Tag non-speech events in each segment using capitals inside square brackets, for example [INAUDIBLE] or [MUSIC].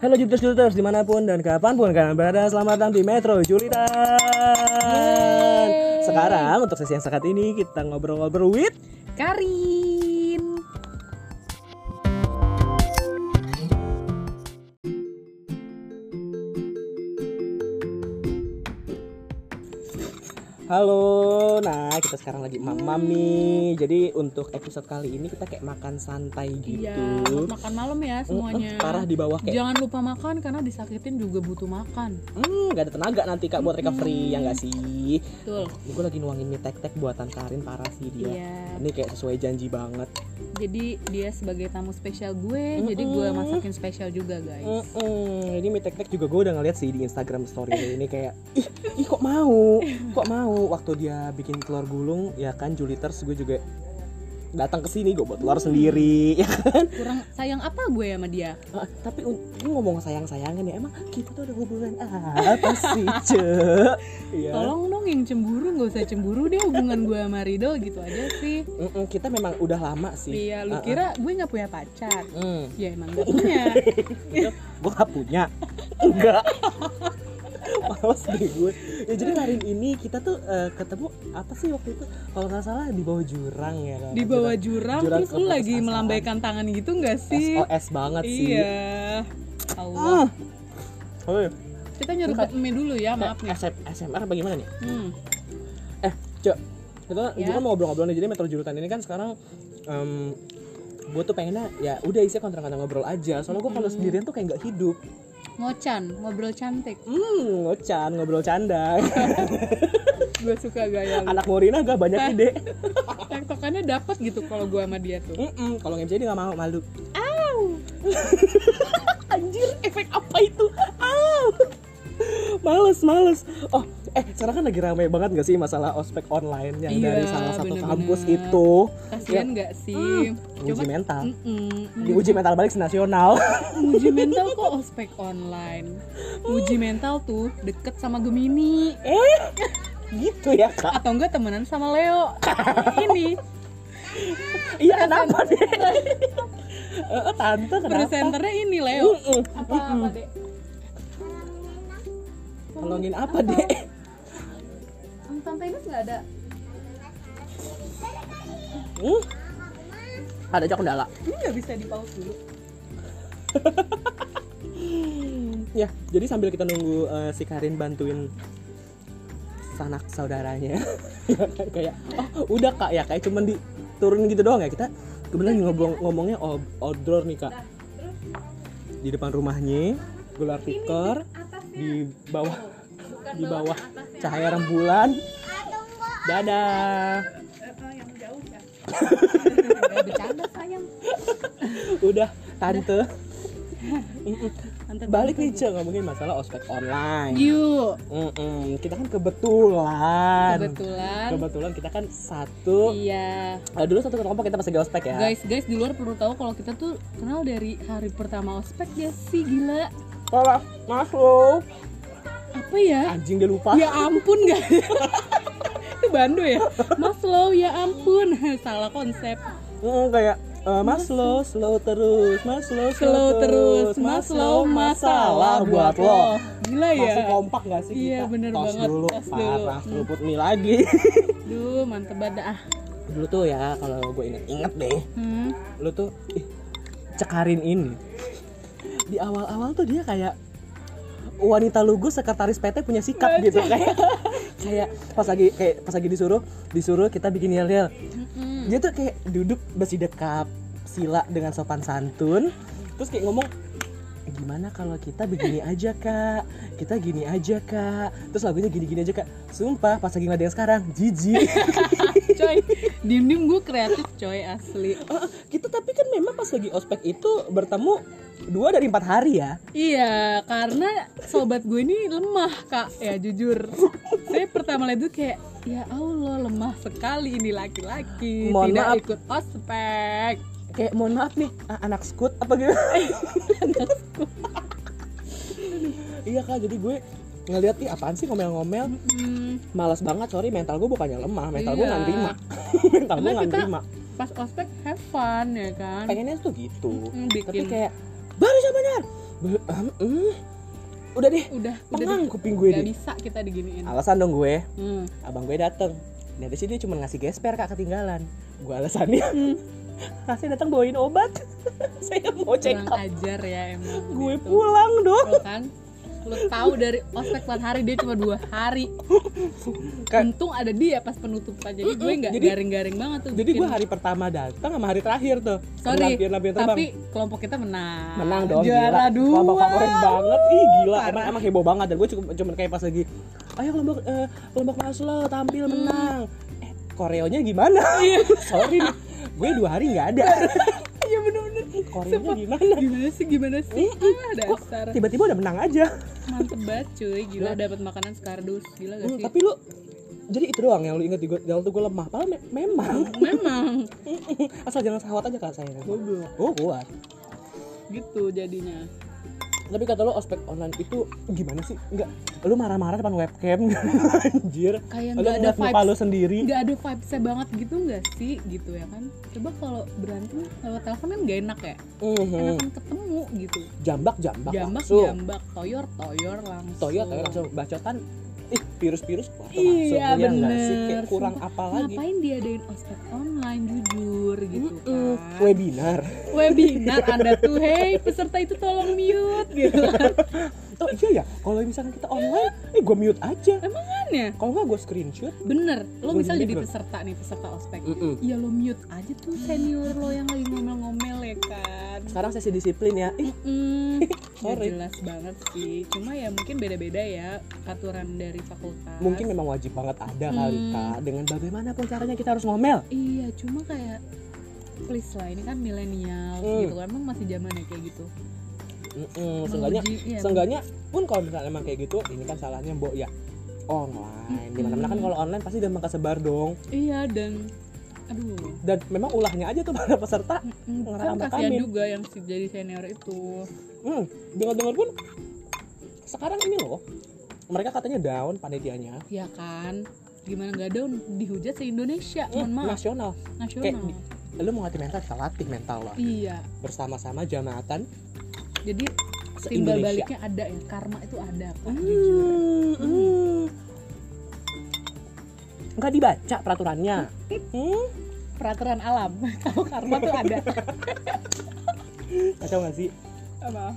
Halo Juliters Juliters di mana pun dan kapan pun kalian berada Selamat datang di Metro Julitan Sekarang untuk sesi yang saat ini kita ngobrol-ngobrol with Karin. Halo, nah kita sekarang lagi mamam nih Jadi untuk episode kali ini kita kayak makan santai gitu Iya, makan malam ya semuanya. Mm, Parah di bawah kayak Jangan lupa makan karena disakitin juga butuh makan. Hmm, gak ada tenaga nanti kak buat recovery ya nggak sih? Betul. Ini gue lagi nuangin mie tek-tek buatan Karin parah sih dia Iya. Ini kayak sesuai janji banget Jadi dia sebagai tamu spesial gue, jadi gue masakin spesial juga guys. Mm-mm. Ini mie tek-tek juga gue udah ngeliat sih di Instagram story ini kayak ih, ih kok mau, kok mau waktu dia bikin telur gulung ya kan Juliters gue juga datang ke sini gue buat telur sendiri [LAUGHS] ya kan. Kurang sayang apa gue sama dia? Ah, tapi ini ngomong sayang-sayangan ya emang kita tuh ada hubungan apa sih [LAUGHS] cek? Iya. Tolong dong yang cemburu nggak usah cemburu deh hubungan gue sama Rido gitu aja sih. Mm-mm, kita memang udah lama sih. Iya, lu Ah, ah. kira gue nggak punya pacar? Hmm. Ya emang gak punya. [LAUGHS] gue gak punya enggak [LAUGHS] males deh gue ya jadi hari ini kita tuh eh, ketemu apa sih waktu itu kalau nggak salah di bawah jurang ya kan? Di bawah jurang, Jurang terus lu lagi melambaikan tangan gitu nggak sih? SOS banget sih Iya. Allah. oh, iya. Kita nyeruput mie dulu ya, maaf nih. SM, SMR bagaimana nih Hmm. eh cok kita Ya. juga mau ngobrol-ngobrol nih jadi metro jurutan ini kan sekarang em gue tuh pengennya ya udah isinya kontra-kontra ngobrol aja soalnya gue kalau sendirian tuh kayak nggak hidup Ngocan, ngobrol cantik. hmm ngocan ngobrol canda [LAUGHS] Gue suka gaya lu. anak Morina gak banyak ide [LAUGHS] Tektokannya dapet gitu kalau gue sama dia tuh. Mm-mm, kalau nge dia nggak mau malu. [LAUGHS] Anjir, efek apa itu? Au. Males, males. Oh, eh sekarang kan lagi ramai banget gak sih masalah ospek online yang Iya, dari salah satu bener-bener. kampus itu Kasian nggak sih? uji mental. Mm-mm. Diuji mental balik nasional. [LAUGHS] uji mental kok ospek online. Uji mental tuh deket sama Gemini eh, gitu ya kak? atau enggak temenan sama Leo. Ini Iya kenapa deh? [LAUGHS] Eh, tante kenapa? presenternya ini Leo. Apa apa deh? Tolongin apa deh? Tante Ines nggak ada. Hmm? Ada aja kendala. Ini nggak bisa di pause dulu. [LAUGHS] Ya, jadi sambil kita nunggu eh, si Karin bantuin sanak saudaranya [LAUGHS] kayak oh udah kak ya kayak cuman diturunin gitu doang ya kita kebetulan ngomong ngomongnya ob- outdoor nih kak di depan rumahnya gelar tikar di bawah di bawah cahaya rembulan. Dadah. Ya. Bercanda sayang. udah tante. Tante balik nih cek ngomongin masalah ospek online. Yuk. Mm-mm, kita kan kebetulan. Kebetulan. kebetulan kita kan satu. Iya. eh, dulu satu kelompok kita lagi ospek ya. Guys, guys di luar perlu tahu kalau kita tuh kenal dari hari pertama ospek ya sih gila. Salah, masuk Apa ya? anjing dia lupa. Ya ampun gak? Itu Bando ya? Mas Low ya ampun. [LAUGHS] Salah konsep. Mm, kayak eh, mas lo slow terus. Mas lo Slow terus. Mas Low masalah buat lo. Gila ya? masih kompak gak sih Iya, kita? bener Tos banget, dulu tos dulu. parah seruput mie lagi. [LAUGHS] Duh mantep banget. Ah. Dulu tuh ya kalau gue inget-inget deh. Hmm. lu tuh ih, cekarin ini. Di awal-awal tuh dia kayak wanita lugu sekretaris PT punya sikap gitu. Kayak kayak pas lagi kayak pas lagi disuruh disuruh kita bikin yel yel. Dia tuh kayak duduk bersidekap sila dengan sopan santun. Terus kayak ngomong gimana kalau kita begini aja kak? Kita gini aja kak. Terus lagunya gini gini aja kak. Sumpah pas lagi yang sekarang jijik. [LAUGHS] Coy Diem-diem gue kreatif coy asli. Ah, kita tapi kan memang pas lagi ospek itu bertemu dua dari empat hari ya. Iya, karena sobat gue ini lemah kak, ya jujur. Saya pertama lihat tuh kayak, ya Allah lemah sekali ini laki-laki, Mohon tidak maaf. ikut ospek. Kayak mohon maaf nih anak skut apa gitu iya kak jadi gue ngeliat ih apaan sih ngomel-ngomel? Hmm, malas banget sorry mental gue bukannya lemah mental gue Iya. nggak terima [LAUGHS] mental gue nggak terima pas ospek have fun ya kan. pengennya tuh gitu. Mm, tapi bikin. kayak baru benar Be- em. udah deh udah udah tenang deh. kuping gue Nggak deh. bisa kita diginiin. Alasan dong gue. Hmm. abang gue dateng. Dari sini dia cuma ngasih gesper kak ketinggalan. Gue alasannya. Hmm. Kasih datang bawain obat. [LAUGHS] Saya mau check kurang up. ajar ya emang gue gitu. pulang dong. Lo kan lu tahu dari ospek 4 hari dia cuma dua hari. Kan- untung ada dia pas penutupan jadi gue nggak garing-garing banget tuh jadi gue hari pertama datang sama hari terakhir tuh. Sorry lampion-lampion terbang. tapi kelompok kita menang. Menang dong juara gila. dua. kelompok favorit banget. Ih gila. Parah. emang, emang heboh banget. Dan gue cuma cuma kayak pas lagi ayo kelompok eh, kelompok Maslow tampil Hmm. menang. Eh koreonya gimana? [LAUGHS] Sorry nih gue dua hari nggak ada. [LAUGHS] Iya bener-bener. Koreonya gimana? gimana sih gimana sih? Ah dasar. tiba-tiba udah menang aja. Mantep banget cuy. Gila dapat makanan skardus gila gak Hmm, sih? tapi lu jadi itu doang yang lu inget di gue di waktu gue lemah. Padahal me- memang. [LAUGHS] Memang. Asal jangan sahwat aja kak saya. Goblok. Oh kuat gitu jadinya tapi kata lu ospek online itu gimana sih? Enggak lu marah-marah depan webcam. [LAUGHS] Anjir. Kayak nggak ada lu vibes sendiri. nggak ada vibesnya banget gitu nggak sih? Gitu ya kan? Coba kalau berantem lewat telepon kan gak enak ya? Mhm. enakan ketemu gitu. Jambak jambak. Jambak langsung. jambak. Toyor toyor langsung. Toyot toyot langsung. Bacotan ih virus-virus wah, Iya, langsung, ya sih? bener. kayak kurang Sumpah, apa lagi ngapain diadain ospek online jujur gitu Mm-mm. kan webinar webinar anda tuh hey peserta itu tolong mute gitu kan [LAUGHS] oh iya ya kalau misalkan kita online eh gue mute aja. Emang kan ya kalau nggak gue screenshot. Bener. Lo misal jadi background. peserta nih peserta ospek. Ya lo mute aja tuh senior lo yang lagi ngomel-ngomel ya kan? Sekarang sesi disiplin ya. Mm, Sorry. jelas banget sih. Cuma ya mungkin beda-beda ya aturan dari fakultas. Mungkin memang wajib banget ada kali Hmm. kak. Dengan bagaimanapun caranya kita harus ngomel. Iya cuma kayak please lah ini kan milenial Hmm. gitu. Kan emang masih zaman ya kayak gitu Mm-mm, seenggaknya Menguji- iya, seenggaknya pun kalau misalnya emang kayak gitu ini kan salahnya mbok ya online. Di mana mana kan kalau online pasti gampang kesebar dong. Iya dan aduh. Dan memang ulahnya aja tuh [LAUGHS] para peserta. Mm, kan kasihan juga yang jadi senior itu. Hmm, dengar-dengar pun sekarang ini loh mereka katanya down panitianya. Ya kan? Gimana nggak ada dihujat se Indonesia Hmm, mohon maaf. nasional. Nasional. kayak di- lu mau latih mental kita latih mental lah. Iya. Bersama-sama jamaatan jadi timbal baliknya ada ya karma itu ada kak jujur. hmm, hmm. nggak dibaca peraturannya. [LAUGHS] Hmm? peraturan alam [LAUGHS] kalau karma tuh ada. Kacau nggak sih? Apa?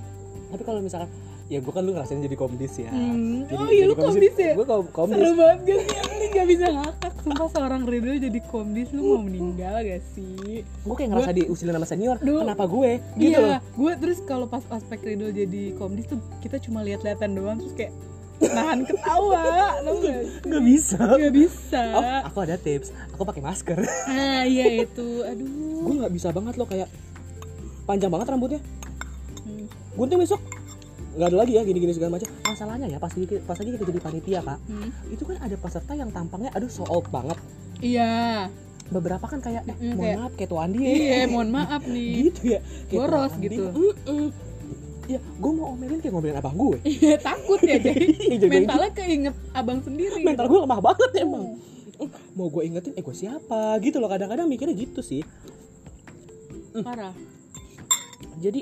Tapi kalau misalkan ya gue kan lu ngerasain jadi komdis ya. Hmm. Jadi- oh iya lu komdis ya? Gue kom komdis seru banget gak sih? Ini gak bisa ngakak sumpah seorang Ridho jadi komdis lu mau meninggal gak sih? Gue kayak ngerasa diusilin sama senior. Duh. kenapa gue? Gitu loh. iya gue terus kalau pas aspek Ridho jadi komdis tuh kita cuma lihat-lihatan doang terus kayak nahan ketawa gak nggak bisa. Gak bisa. Oh aku ada tips. Aku pakai masker. Ah iya itu. Aduh. Gue nggak bisa banget loh kayak panjang banget rambutnya. Hmm. gunting besok nggak ada lagi ya gini-gini segala macam. Masalahnya ya pas lagi pas lagi kita jadi panitia kak Hmm. itu kan ada peserta yang tampangnya aduh so old banget. Iya. Beberapa kan kayak eh, Mm, mohon kayak- maaf kayak tuh Andi iya mohon maaf nih. [LAUGHS] Gitu ya kayak Boros Tuan gitu. Mm-mm. ya gue mau omelin kayak ngomelin abang gue. [LAUGHS] Iya takut ya jadi [LAUGHS] Jadi mentalnya keinget abang sendiri. Mental gue lemah banget emang. Eh, mau gue ingetin eh gue siapa? Gitu loh kadang-kadang mikirnya gitu sih. Parah. Jadi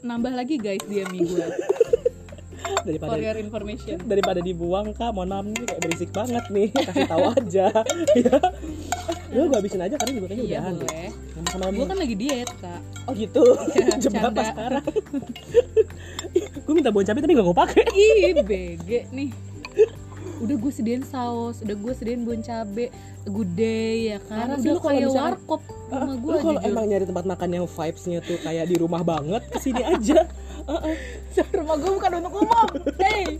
nambah lagi guys dia minggu [LAUGHS] daripada for your information. daripada dibuang kak maaf nih kayak berisik banget nih. Kasih tahu aja. [LAUGHS] Ya lu gue habisin aja karena juga kayaknya iya udahan boleh. Sama gue kan lagi diet kak. Oh gitu? [LAUGHS] Iya, jam berapa sekarang. Gue minta bon cabai tapi gak gue pakai. Ih BG nih udah gue sediain saus udah gue sediain bon cabe good day ya kan? Sih udah lu kayak misalkan- warkop rumah gue lu kalau emang nyari tempat makan yang vibesnya tuh kayak di rumah banget ke sini aja. Heeh. [LAUGHS] rumah gue bukan untuk umum. Hey.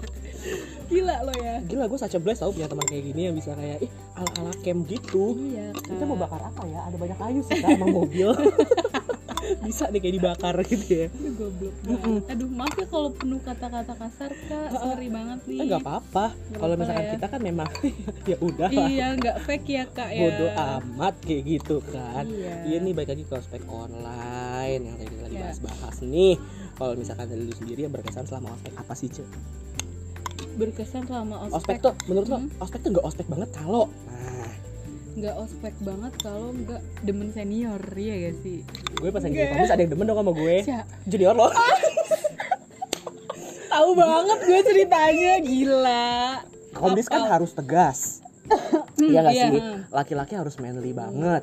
Gila lo ya. Gila gue saja bless tau punya teman kayak gini yang bisa kayak ih ala ala camp gitu. Iya kita mau bakar apa ya? Ada banyak kayu sih kak sama mobil [LAUGHS] bisa deh kayak dibakar gitu ya. Aduh goblok banget. Aduh maaf ya kalau penuh kata-kata kasar kak. Sorry banget nih. Eh, nggak apa-apa. Kalau misalkan ya. kita kan memang [LAUGHS] ya udah. Iya nggak fake ya kak ya. Bodo amat kayak gitu kan. Iya. iya nih baik lagi ke ospek online yang tadi kita lagi Iya. bahas-bahas nih. Kalau misalkan dari lu sendiri yang berkesan selama ospek apa sih cek Berkesan selama ospek, ospek tuh menurut lo Hmm. ospek tuh nggak ospek banget kalau? Nah nggak ospek banget kalau nggak demen senior Iya gak sih gue pas lagi Nggak. kampus ada yang demen dong sama gue Cia, junior lo [LAUGHS] tahu banget gue ceritanya gila Komdis kan harus tegas. Iya gak iya, sih? hmm. Laki-laki harus manly banget.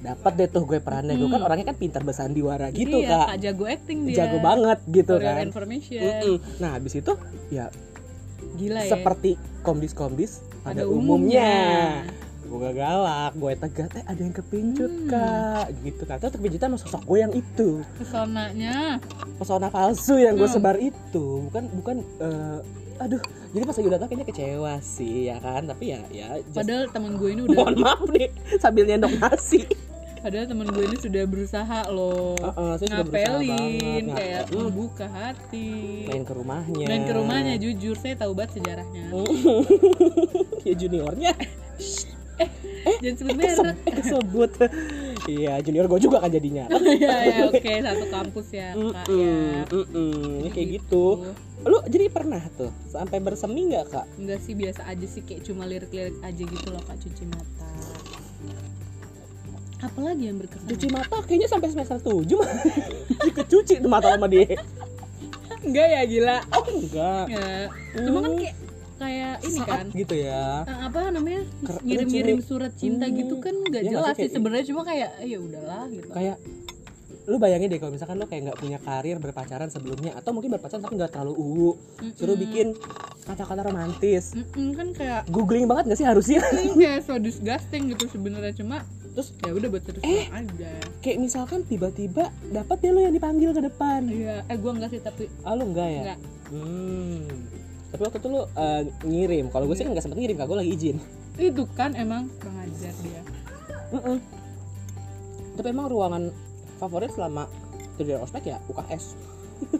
Dapat deh tuh gue perannya. Gue kan orangnya kan pintar bersandiwara gitu Hmm. iya, kak. jago acting dia Jago banget gitu kan. information. Nah habis itu ya gila ya seperti komdis-komdis pada Pada umumnya. umumnya. Gue gak galak, gue tegas, eh ada yang kepincut Hmm. kak. Gitu kan, terus kepincutan sama sosok gue yang itu. Pesonanya. Pesona palsu yang gue Hmm. sebar itu. Bukan, bukan, eh, aduh. Jadi pas lagi datang kayaknya kecewa sih ya kan? Tapi ya, ya just- padahal temen gue ini udah Mohon maaf nih, sambil nyendok nasi. Padahal temen gue ini sudah berusaha loh sudah berusaha ngapelin banget, ngapel- kayak Hmm. membuka hati. Main ke rumahnya. Main ke rumahnya jujur saya tahu banget sejarahnya. [LAUGHS] Ya juniornya jangan sebut merek kesebut Iya junior gue juga kan jadinya. Ya ya oke [LAUGHS] satu kampus ya kak ya. ya kayak gitu. Lu jadi pernah tuh sampai bersemi nggak kak? enggak sih biasa aja sih kayak cuma lirik-lirik aja gitu loh kak cuci mata. Apalagi yang berkesan? Cuci mata kayaknya sampai semester tujuh mah. [LAUGHS] Kecuci tuh mata sama dia. enggak ya gila. Oh enggak. ya cuma kan kayak kayak ini Saat kan gitu ya. eh, apa namanya ngirim-ngirim surat cinta Hmm. gitu kan nggak Iya nggak jelas sih, sebenarnya cuma kayak ya udahlah gitu Kayak lu bayangin deh kalau misalkan lu kayak nggak punya karir berpacaran sebelumnya atau mungkin berpacaran tapi nggak terlalu uwu suruh Mm-mm. bikin kata-kata romantis Mm-mm, kan kayak googling banget gak sih harusnya [LAUGHS] ya so disgusting gitu sebenarnya cuma terus ya udah buat terus Eh. aja kayak misalkan tiba-tiba dapat deh lu yang dipanggil ke depan iya eh gua enggak sih tapi ah lu enggak ya enggak Hmm. Tapi waktu itu lu eh, ngirim. Kalau gue sih kan nggak sempet ngirim, kak gue lagi izin. itu kan emang kurang ajar dia Mm-mm. Tapi emang ruangan favorit selama kerja ospek ya UKS.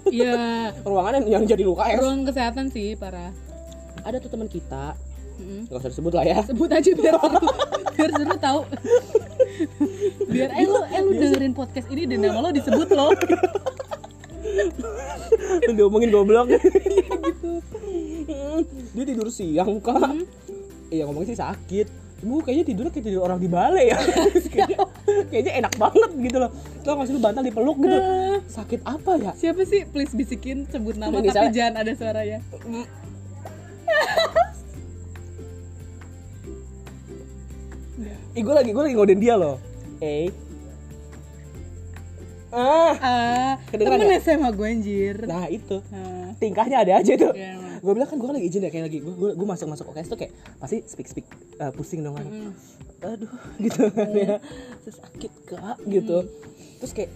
iya [LAUGHS] Ruangan yang, yang jadi UKS. ruang kesehatan sih parah Ada tuh teman kita, Mm-mm. nggak usah disebut lah ya. sebut aja biar seru biar seru tahu biar eh lu eh lu dengerin podcast ini dan nama lo disebut lo [LAUGHS] Diomongin goblok. gitu. Dia tidur siang kak. Iya ngomongnya sih sakit. Bu kayaknya tidurnya kayak tidur orang di balai ya. [LAUGHS] kayaknya, kayaknya enak banget gitu loh. Lo ngasih lu bantal dipeluk gitu. Sakit apa ya? siapa sih please bisikin sebut nama Ini tapi salah. jangan ada suaranya [LAUGHS] Ih gue lagi gue lagi ngoden dia loh. Eh. Ah, ah Kedengeran temen SMA gue anjir nah itu Ah, tingkahnya ada aja tuh. ya, emang. Gue bilang kan gue lagi izin ya kayak lagi gue gue masuk masuk OKS tuh kayak pasti speak speak uh, pusing dong kan. Mm. Aduh [LAUGHS] gitu kan ya. Terus sakit kak gitu. Terus kayak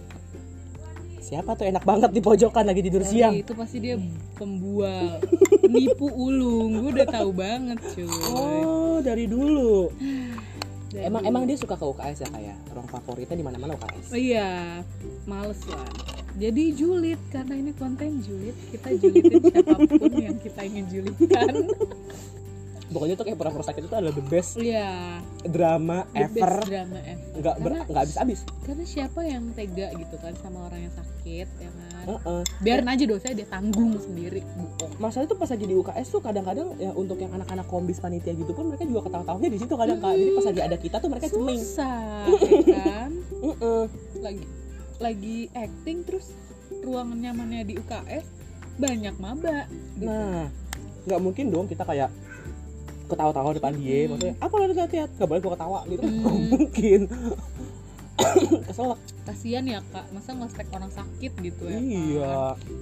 siapa tuh enak banget di pojokan lagi tidur Tapi siang. itu pasti dia pembual nipu ulung gue udah tahu banget cuy Oh dari dulu. [SIGHS] Dari Emang dulu. emang dia suka ke UKS ya kayak ruang favoritnya di mana mana UKS. Oh iya, males lah. Jadi julid karena ini konten julid, kita julitin [LAUGHS] siapa pun yang kita ingin julidkan. Pokoknya tuh kayak pura-pura sakit itu adalah the best Iya, drama the ever. best drama ever. Nggak ber- nggak habis habis. Karena siapa yang tega gitu kan sama orang yang sakit, ya kan? Heeh. Biarin aja dosanya dia tanggung sendiri. Bohong. masalah itu pas lagi di UKS tuh kadang-kadang ya untuk yang anak-anak kombis panitia gitu pun mereka juga ketawa-tawanya di situ kadang kak jadi pas lagi ada kita tuh mereka ceming Susah, ya kan? [LAUGHS] Heeh. Lagi lagi acting terus ruangan nyamannya di UKS banyak maba. Gitu. nah nggak mungkin dong kita kayak ketawa-tawa depan dia Hmm. maksudnya apa lo lihat nggak boleh gua ketawa gitu. Hmm. [LAUGHS] mungkin. [COUGHS] Keselak kasihan ya kak. Masa nge orang sakit gitu ya iya. Kan?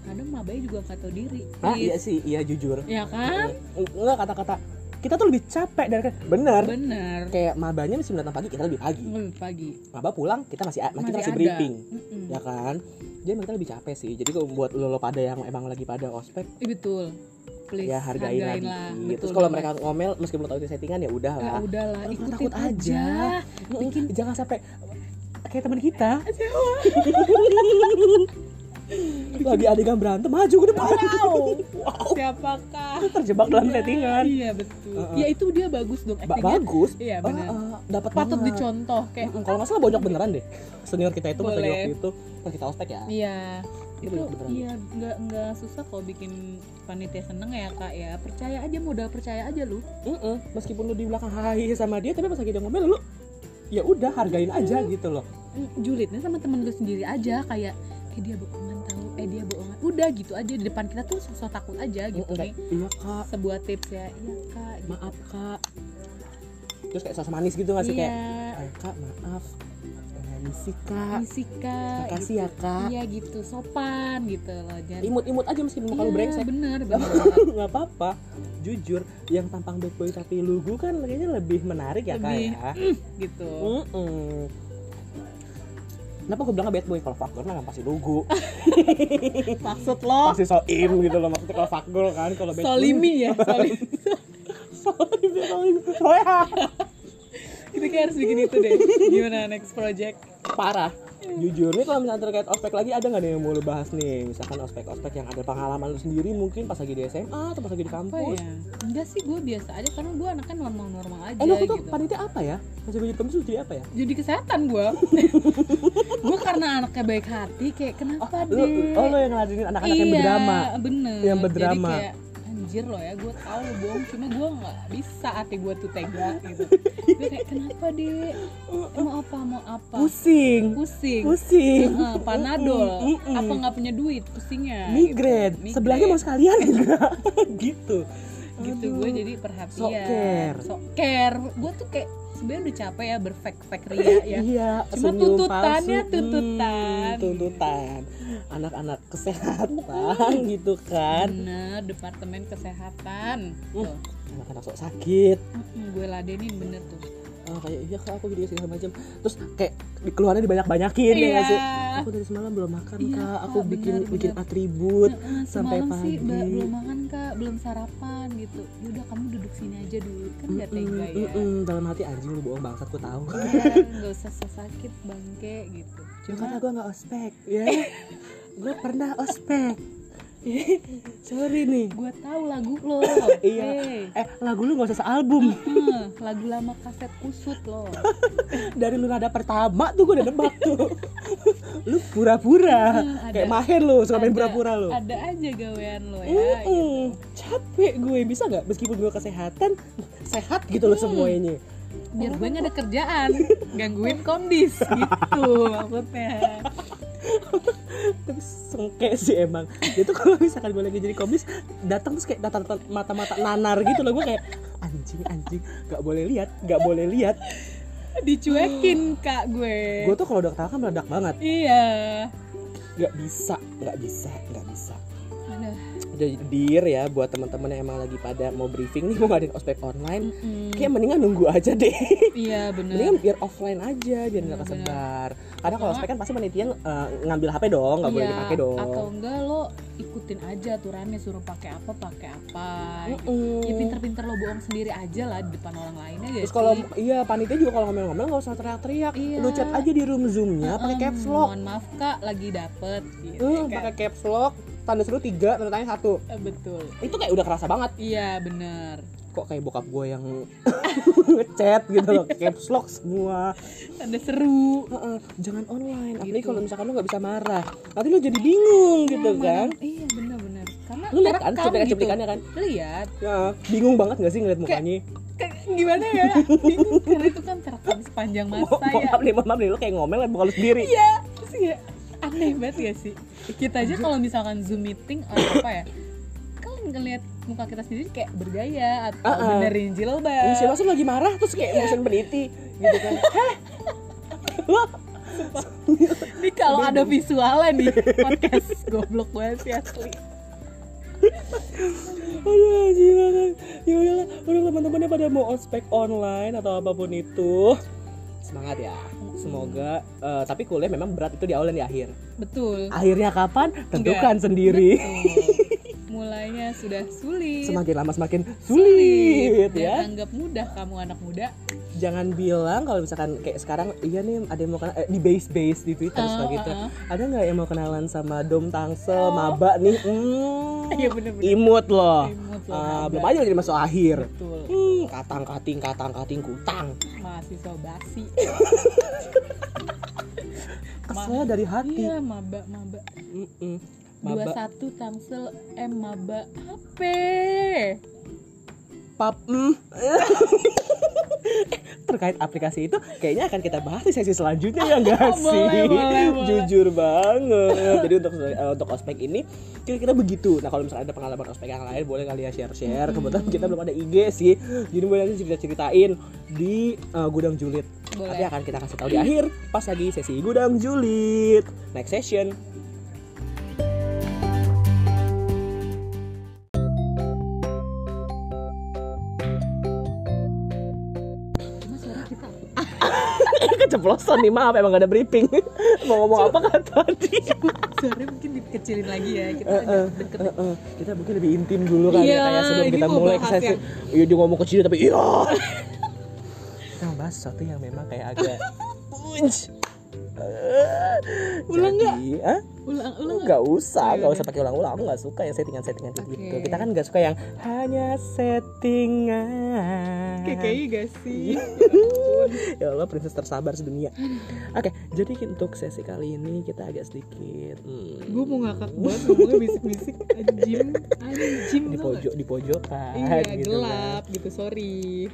kadang mabanya juga nggak tahu diri. Ah iya. Sih. Iya jujur. Ya kan? Nggak kata-kata. Kita tuh lebih capek dari bener. Bener. Kayak mabanya mesti datang pagi kita lebih pagi. Lebih pagi. Maba pulang kita masih kita masih, Masih ada. briefing. Mm-mm. ya kan? Jadi emang kita lebih capek sih. Jadi buat lo, lo pada yang emang lagi pada ospek Ih, betul please ya hargain, lagi. lah. Betul. terus kalau mereka ngomel meskipun tahu itu settingan ya udah ya lah udah lah. Lo ikutin takut aja, bikin jangan sampai kayak teman kita. [LAUGHS] Lagi adegan berantem maju ke depan. Wow. Siapakah? Terjebak dalam Iya, settingan. iya betul. Uh-uh. ya itu dia bagus dong ba bagus? Iya Oh, benar. eh, dapat patut banget. dicontoh kayak kalau nggak salah bonyok beneran deh. Senior kita itu Boleh. waktu itu. Pas kita ospek ya. Iya Itu beneran. iya nggak nggak susah kok bikin panitia seneng ya kak ya. Percaya aja modal percaya aja lu. Mm-mm. meskipun lu di belakang hahi sama dia tapi pas lagi dia ngomel lu ya udah hargain aja gitu loh. Mm, julidnya sama temen lu sendiri aja kayak kayak dia bohongan tahu eh dia bohongan. Udah gitu aja di depan kita tuh sosok takut aja gitu nih iya kak. Sebuah tips ya iya kak gitu. maaf kak. Terus kayak sosok manis gitu nggak sih iya. Kayak "Eh, kak maaf. Eh, misi kak misi kak makasih ya gitu. kak. Iya gitu. Sopan gitu loh. Jangan imut-imut aja meskipun muka lu Iya, brengsek. [LAUGHS] bener nggak apa-apa. Jujur yang tampang bad boy tapi lugu kan kayaknya lebih menarik ya kak Lebih, ya. gitu. Mm-mm. Kenapa gue bilang bad boy? Kalau fuck girl mah pasti lugu [LAUGHS] maksud lo? Pasti soim gitu loh maksudnya kalau fuck girl kan kalau bad boy. Solimi ya [LAUGHS] solimi soim soim soya kita kayak harus bikin itu deh. Gimana next project parah. Jujur nih kalau misalnya terkait ospek lagi ada nggak nih yang mau lu bahas nih? Misalkan ospek-ospek yang ada pengalaman lu sendiri mungkin pas lagi di SMA atau pas lagi di kampus? Ya enggak sih gue biasa aja. Karena gue anaknya normal-normal aja eh lu tuh gitu. panitia apa ya? Pas jadi kampus jadi apa ya? Jadi kesehatan gue [LAUGHS] gue karena anaknya baik hati kayak kenapa oh, deh oh lu yang ngeladenin anak-anak yang Iya, berdrama? bener. Yang berdrama. jadi kayak anjir loh ya gue tahu lo bohong cuma gue nggak bisa hati gue tuh tega gitu. Gue kayak kenapa deh Eh, mau apa mau apa? Pusing. Pusing. Pusing. Heeh, panadol. Mm-mm. apa nggak punya duit? Pusingnya migrain. Gitu. sebelahnya mau sekalian enggak [LAUGHS] gitu. Gitu gue jadi perhatian. Sok care. sok care. Gue tuh kayak sebenarnya udah capek ya berfake fake ria ya. [LAUGHS] Iya Cuma tuntutannya palsu. tuntutan. Hmm, tuntutan. anak-anak kesehatan gitu kan. Bener departemen kesehatan. Hmm. anak-anak sok sakit. Mm-mm, gue ladenin bener tuh oh, kayak iya kak aku jadi segala macam. Terus kayak keluarnya dibanyak-banyakin ya nggak sih? Aku dari semalam belum makan Iya, kak. Kak, aku bikin benar, bikin atribut Heeh, sampai sih pagi. Mbak, belum makan kak belum sarapan gitu. Yaudah kamu duduk sini aja dulu. Kan gak tega ya. Mm-mm, dalam hati anjing lu bohong bangsat aku tahu. Iya, nggak usah sakit bangke gitu. Cuma cuma karena gue nggak ospek ya. [LAUGHS] Gue pernah ospek [LAUGHS] sorry nih. Gue tahu lagu lo. [LAUGHS] Iya. Hey. eh lagu lu nggak usah sealbum. Lagu lama kaset kusut lo. [LAUGHS] Dari lu nada pertama tuh gue udah nebak tuh. Lu pura-pura. Hmm, kayak mahen lu suka main pura-pura lu. Ada aja gawean lo ya gitu. Capek gue bisa nggak? Meskipun gue kesehatan sehat gitu loh semuanya. Biar gue nggak ada kerjaan gangguin kondis gitu maksudnya [LAUGHS] tapi sengke sih emang. Itu kalau misalkan gue lagi jadi komis datang terus kayak datang mata-mata nanar gitu loh. Gue kayak anjing anjing nggak boleh lihat nggak boleh lihat. Dicuekin kak gue. Gue tuh kalau udah ketawa kan meledak banget. Iya. Nggak bisa nggak bisa nggak bisa. Aduh. Dir ya buat teman-teman yang emang lagi pada mau briefing nih [LAUGHS] mau ngadain ospek online Mm-mm. kayak mendingan nunggu aja deh iya [LAUGHS] bener mendingan biar offline aja biar nggak kesebar karena kalau ospek kan pasti penelitian eh, ngambil HP dong nggak boleh Iya, dipakai dong atau enggak lo ikutin aja aturannya suruh pakai apa pakai apa. Mm-mm. ya pinter-pinter lo bohong sendiri aja lah di depan orang lainnya ya Terus kalau iya panitia juga kalau ngomel-ngomel nggak usah teriak-teriak. Iya. Lu chat aja di room zoomnya pakai caps lock. mohon maaf kak lagi dapet gitu Hmm, kan. pakai caps lock, tanda seru tiga, tanda tanya satu. Eh, betul Itu kayak udah kerasa banget. iya bener Kok kayak bokap gue yang [LAUGHS] ngechat gitu loh, caps lock semua. ada seru Heeh, jangan online. Apalagi Gitu. kalau misalkan lu nggak bisa marah, nanti lu jadi bingung gitu Nah, kan. iya bener-bener karena Lu lihat kan terekam cuplikan-cuplikannya kan? lihat Ya, bingung banget gak sih ngeliat mukanya? Kayak gimana ya bingung karena itu kan terekam sepanjang masa Mo- ya Maaf nih, maaf nih, lu kayak ngomel bukan lu sendiri. iya terus ya aneh banget ya sih? Kita aja kalau misalkan zoom meeting atau apa ya kan ngelihat muka kita sendiri kayak bergaya atau Uh-uh. benerin jilbab. Ih, siapa sih lagi marah terus kayak motion peniti gitu kan. Heh. Lu ini kalau ada visualnya nih podcast goblok banget sih asli. Aduh anjing banget. Ya udahlah Udah teman-temannya pada mau ospek online Atau apa pun itu Semangat ya Semoga eh, Tapi kuliah memang berat itu di awal dan di akhir betul Akhirnya kapan? Tentukan sendiri Betul. Mulainya sudah sulit. Semakin lama semakin sulit Dan ya. anggap mudah kamu anak muda. Jangan bilang kalau misalkan kayak sekarang Iya nih ada yang mau kenal eh, Di base-base di Twitter Ah, suka gitu. ah, ah. Ada nggak yang mau kenalan sama Dom Tangsel Maba nih? [LAUGHS] Hmm, Iya bener-bener Imut loh. Imut loh, maba. Belum aja jadi masuk akhir. Betul. Hmm, katang kating katang kating kutang. Mahasiswa basi. [LAUGHS] Kesel dari hati. Iya maba maba. Mm-mm. dua Maba. Satu tangsel m maba. Apa pap mm. [LAUGHS] terkait aplikasi itu kayaknya akan kita bahas di sesi selanjutnya ya enggak [LAUGHS] sih? Boleh, boleh, boleh. jujur banget. Jadi untuk eh, untuk ospek ini kira-kira begitu. Nah kalau misalnya ada pengalaman ospek yang lain boleh kali ya share share kebetulan kita belum ada IG sih. Jadi boleh nanti cerita ceritain di eh, gudang julid. Boleh. tapi akan kita kasih tahu di akhir pas lagi sesi gudang julid. Next session keceplosan nih maaf emang gak ada briefing. [LAUGHS] Mau ngomong apa kan tadi? Suara mungkin dikecilin lagi ya. Kita Eh, eh, deket eh, eh. kita mungkin lebih intim dulu kan Iya, ya kayak sebelum kita mau mulai ke bahas sesi. yang- iya dia ngomong kecil tapi iya. [LAUGHS] Kita membahas sesuatu yang memang kayak agak [LAUGHS] Unj. Eh, Ulang nggak? Jadi, ah? ulang ulang nggak? Usah, Oh, nggak iya. usah pakai ulang-ulang. Aku nggak suka yang settingan-settingan kayak gitu. Kita kan nggak suka yang hanya settingan. KKI gak sih? [LAUGHS] ya Allah, princess tersabar sedunia. Oke, jadi untuk sesi kali ini kita agak sedikit hmm, gue mau ngakak banget ngomongnya bisik-bisik anjing anjing di pojok di pojokan iya gitu kan. gelap gitu sorry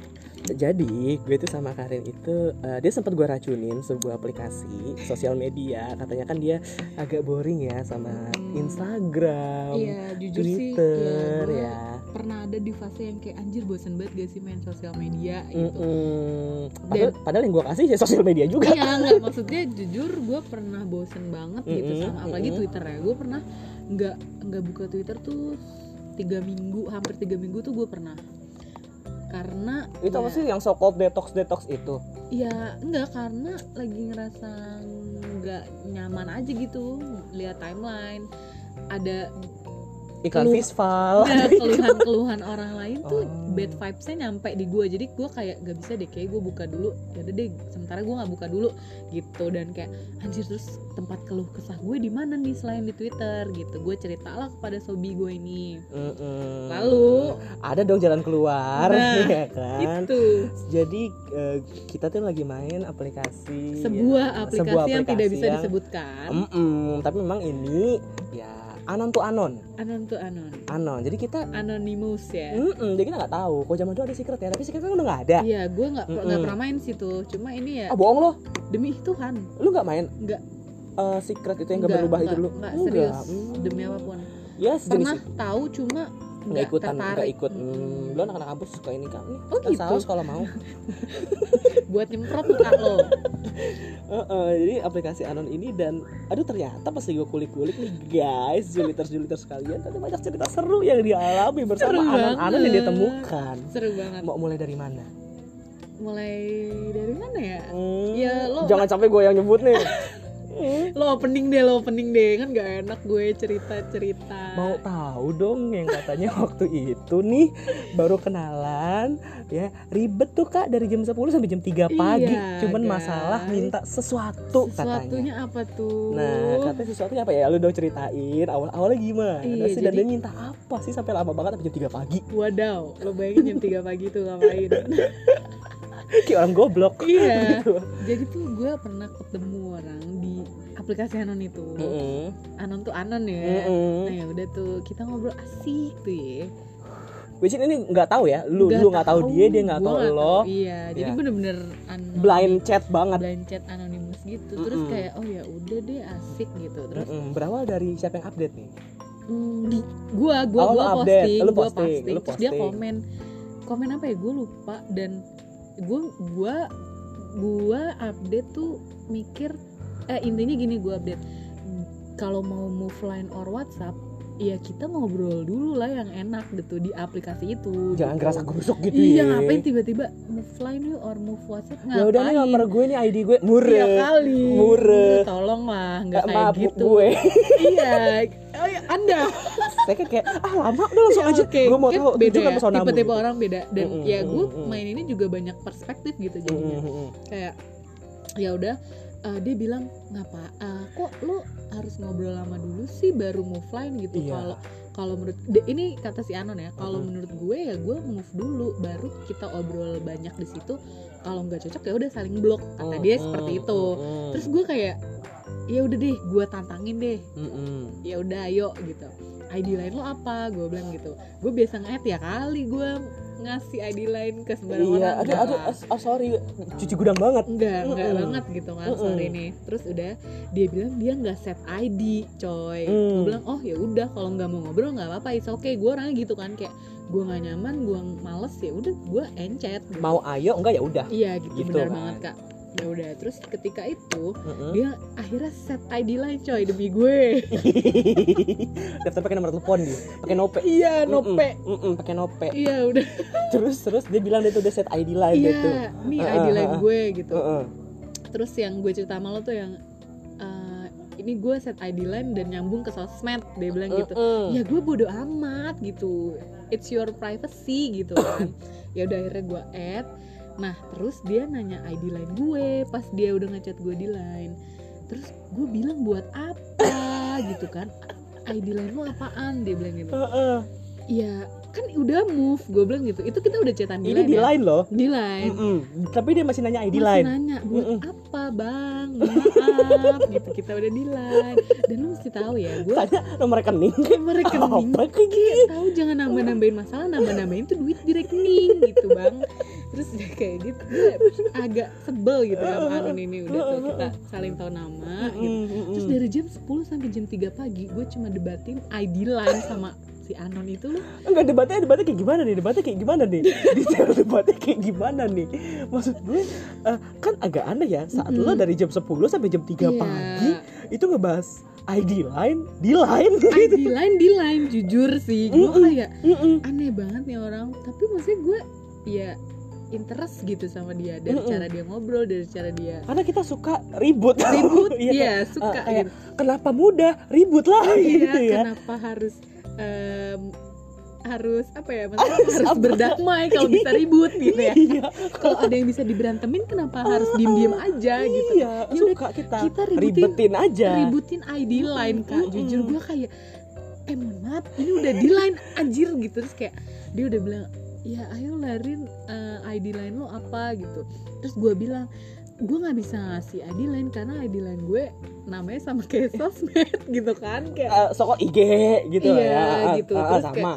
Jadi gue tuh sama Karin itu eh, dia sempat gue racunin sebuah aplikasi sosial media. Katanya kan dia agak boring ya sama Hmm. Instagram, iya jujur sih Twitter ya, ya. pernah ada di fase yang kayak anjir bosen banget gak sih main sosial media gitu Mm-mm. Padahal, padahal yang gue kasih ya sosial media juga. Iya nggak maksudnya jujur gue pernah bosen banget gitu Mm-mm, sama apalagi mm-mm. Twitter ya gue pernah nggak nggak buka Twitter tuh tiga minggu hampir tiga minggu tuh gue pernah karena Itu apa ya- sih yang so called detox detox itu? ya enggak karena lagi ngerasa nggak nyaman aja gitu lihat timeline ada Iklan Visval. [LAUGHS] keluhan-keluhan orang lain tuh Oh. bad vibesnya nyampe di gue jadi gue kayak gak bisa deh kayak gue buka dulu. Ya udah deh sementara gue nggak buka dulu gitu. Dan kayak anjir terus tempat keluh kesah gue di mana nih selain di twitter gitu. Gue ceritalah kepada sobi gue ini. Mm-mm. lalu? Ada dong jalan keluar, Nah, [LAUGHS] ya kan? itu Jadi eh, kita tuh lagi main aplikasi sebuah ya, aplikasi, sebuah yang tidak aplikasi bisa yang- disebutkan. Mm-mm, tapi memang ini ya anon tuh anon, anon tuh anon anon. Jadi kita anonymous ya Mm-mm, jadi kita nggak tahu. Kok zaman dulu ada secret ya, tapi secret kan udah nggak ada. Iya, gue nggak nggak Mm-mm. pernah main situ. Cuma ini ya Ah bohong loh, demi Tuhan, lu nggak main nggak eh, secret itu yang nggak berubah itu nggak, dulu? nggak Enggak. serius Hmm. demi apa pun. Ya sejenis Pernah itu. tahu cuma nggak nggak ikutan, nggak ikut. Hmm, lu anak-anak kampus suka ini kan? Nih, Oh, gitu? saus kalau mau. [LAUGHS] Buat nyemprot muka lo. Eh, eh, jadi aplikasi anon ini dan aduh ternyata pas gue kulik-kulik nih guys, juliters juliters sekalian tadi banyak cerita seru yang dialami bersama anon-anon yang dia banget. temukan. Seru banget. Mau mulai dari mana? Mulai dari mana ya? Hmm, Ya, lo- jangan sampai gue yang nyebut nih. [LAUGHS] Lo opening deh, lo opening deh. Kan gak enak gue cerita-cerita. Mau tahu dong yang katanya waktu itu nih baru kenalan ya ribet tuh kak dari jam 10 sampai jam 3 pagi Iya, cuman guys. masalah minta sesuatu katanya Sesuatunya apa tuh? nah katanya sesuatunya apa ya lu dong ceritain awal awalnya gimana Iya, sih dan jadi- dia minta apa sih sampai lama banget sampai jam 3 pagi Wadaw, lo bayangin jam 3 pagi tuh ngapain? [LAUGHS] kayak orang goblok iya. gitu. Jadi tuh gue pernah ketemu orang aplikasi Anon itu. Mm-mm. Anon tuh Anon ya. Mm-mm. Nah ya udah tuh kita ngobrol asik tuh ya. Which ini nggak tahu ya lu Nggak lu nggak tahu dia dia nggak gua tahu lo Iya, jadi Ya. bener-bener blind chat banget blind chat anonymous gitu. Terus Mm-mm. kayak oh ya udah deh asik gitu. Terus Mm-mm. berawal dari siapa yang update nih mm, di gua gua Oh, gua update. posting, Lu gua posting, posting, lu terus dia posting. komen komen apa ya gue lupa dan gua gua gua update tuh mikir eh intinya gini gua update. Kalau mau move line or WhatsApp ya kita ngobrol dulu lah yang enak gitu di aplikasi itu jangan gitu. kerasa gerusuk gitu iya ya. ngapain tiba-tiba move line yuk or move WhatsApp? Ya udah nih ngapain? nomor gue nih ID gue Iya murah kali. Murah. tolong lah nggak kayak gitu. gue. [LAUGHS] Iya. Oh, iya, anda. Saya kan kayak ah lama udah langsung Ya, aja. oke. gue mau Kan tahu beda tunjukkan ya. tipe-tipe orang beda. Dan Mm-mm, ya gue main ini juga banyak perspektif gitu jadinya. Mm-mm. kayak ya udah eh, dia bilang ngapa eh, kok lu harus ngobrol lama dulu sih baru move line gitu Iya. kalau kalau menurut ini kata si Anon ya kalau Mm-mm. menurut gue ya gue move dulu baru kita obrol banyak di situ kalau nggak cocok ya udah saling blok kata dia Mm-mm, seperti itu mm-mm. terus gue kayak ya udah deh gue tantangin deh Mm-mm. ya udah ayo gitu ID lain lo apa gue bilang gitu gue biasa nge ya kali gue ngasih ID lain ke sembarang iya orang aduh Enggak aduh as- oh, sorry cuci gudang banget enggak enggak Mm-mm. banget gitu kan Mm-mm. sorry nih terus udah dia bilang dia nggak set ID coy Mm. gue bilang oh ya udah kalau nggak mau ngobrol nggak apa-apa it's okay gue orangnya gitu kan kayak gue nggak nyaman gue males ya udah gue encet gitu. mau ayo enggak ya udah iya gitu, Gitu benar kan. banget kak ya udah. Terus ketika itu Mm-mm. dia akhirnya set ID lain coy demi gue. [LAUGHS] Daftar pakai nomor telepon dia pakai nope. Iya nope. Mm-mm, pakai nope. Iya udah. Terus terus dia bilang dia tuh udah set ID lain gitu iya nih Uh-uh, ID lain uh-uh. gue gitu. Heeh. terus yang gue cerita sama lo tuh yang eh, ini gue set ID lain dan nyambung ke sosmed dia bilang gitu. Ya gue bodo amat gitu. It's your privacy gitu. Kan [COUGHS] ya udah akhirnya gue add nah terus dia nanya ID lain gue pas dia udah ngechat gue di line. Terus gue bilang buat apa? gitu kan. ID lain lo apaan? Dia bilang gitu. Heeh. ya kan udah move. Gue bilang gitu. Itu kita udah chatan di ini line di ya? line loh. Di line. Mm-mm. tapi dia masih nanya ID Masih line. nanya buat Mm-mm. apa bang? Maaf. Gitu kita udah di line. Dan lu mesti tahu ya gue tanya nomor rekening. Nomor rekening. [LAUGHS] Apa kayak gitu tahu jangan nambah nambahin masalah nambah nambahin tuh duit di rekening gitu bang terus udah kayak gitu gue agak sebel gitu [LAUGHS] sama Anon ini udah tuh kita saling tahu nama [LAUGHS] gitu terus dari jam 10 sampai jam 3 pagi gue cuma debatin ID line sama si Anon itu loh enggak debatnya debatnya kayak gimana nih debatnya kayak gimana nih [LAUGHS] detail debatnya kayak gimana nih maksud gue eh, kan agak aneh ya saat Mm-mm. lo dari jam 10 sampai jam 3 Iya. pagi itu ngebahas ID line di line ID line di line jujur sih gue Mm-mm. kayak Mm-mm. aneh banget nih orang tapi maksudnya gue ya interest gitu sama dia. Dari Mm-mm. cara dia ngobrol dari cara dia karena kita suka ribut. Ribut [LAUGHS] Iya, iya suka eh, kayak, gitu. kenapa mudah? Ribut lah iya gitu ya. kenapa harus em, harus apa ya maksudnya harus, apa? berdamai kalau bisa ribut gitu ya. Iya. Kalau ada yang bisa diberantemin kenapa harus diem diem aja gitu? iya. Ya udah, suka kita, kita ributin- ribetin aja. ributin ID line kak. Mm-mm. jujur gue kayak eh mohon maaf ini udah di line anjir gitu. Terus kayak dia udah bilang ya ayo larin eh, ID line lo apa? Gitu. Terus gue bilang gue nggak bisa ngasih ID line karena ID line gue namanya sama kayak [LAUGHS] sosmed gitu kan kayak Eh, soko IG gitu Iya, ya. gitu. ah, Terus sama.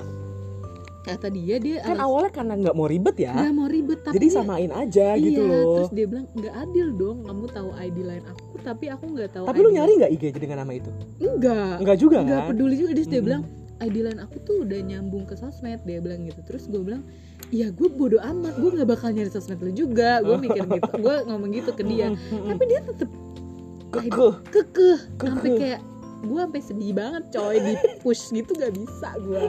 kata dia dia kan harus- awalnya karena nggak mau ribet ya. Nggak mau ribet tapi jadi dia- samain aja iya, gitu loh. terus dia bilang nggak adil dong kamu tahu ID line aku tapi aku nggak tahu tapi ID lu nyari nggak IG dengan nama itu? Enggak Enggak juga nggak kan? peduli juga. Dia Mm-mm. bilang Line aku tuh udah nyambung ke sosmed dia bilang gitu. Terus gue bilang ya gue bodo amat gue nggak bakal nyari sosmed lu juga. Gue [LAUGHS] mikir gitu gue ngomong gitu ke dia. Tapi dia tetep kekeh. kekeh. Sampai kayak gue sampai sedih banget coy di push gitu gak bisa gue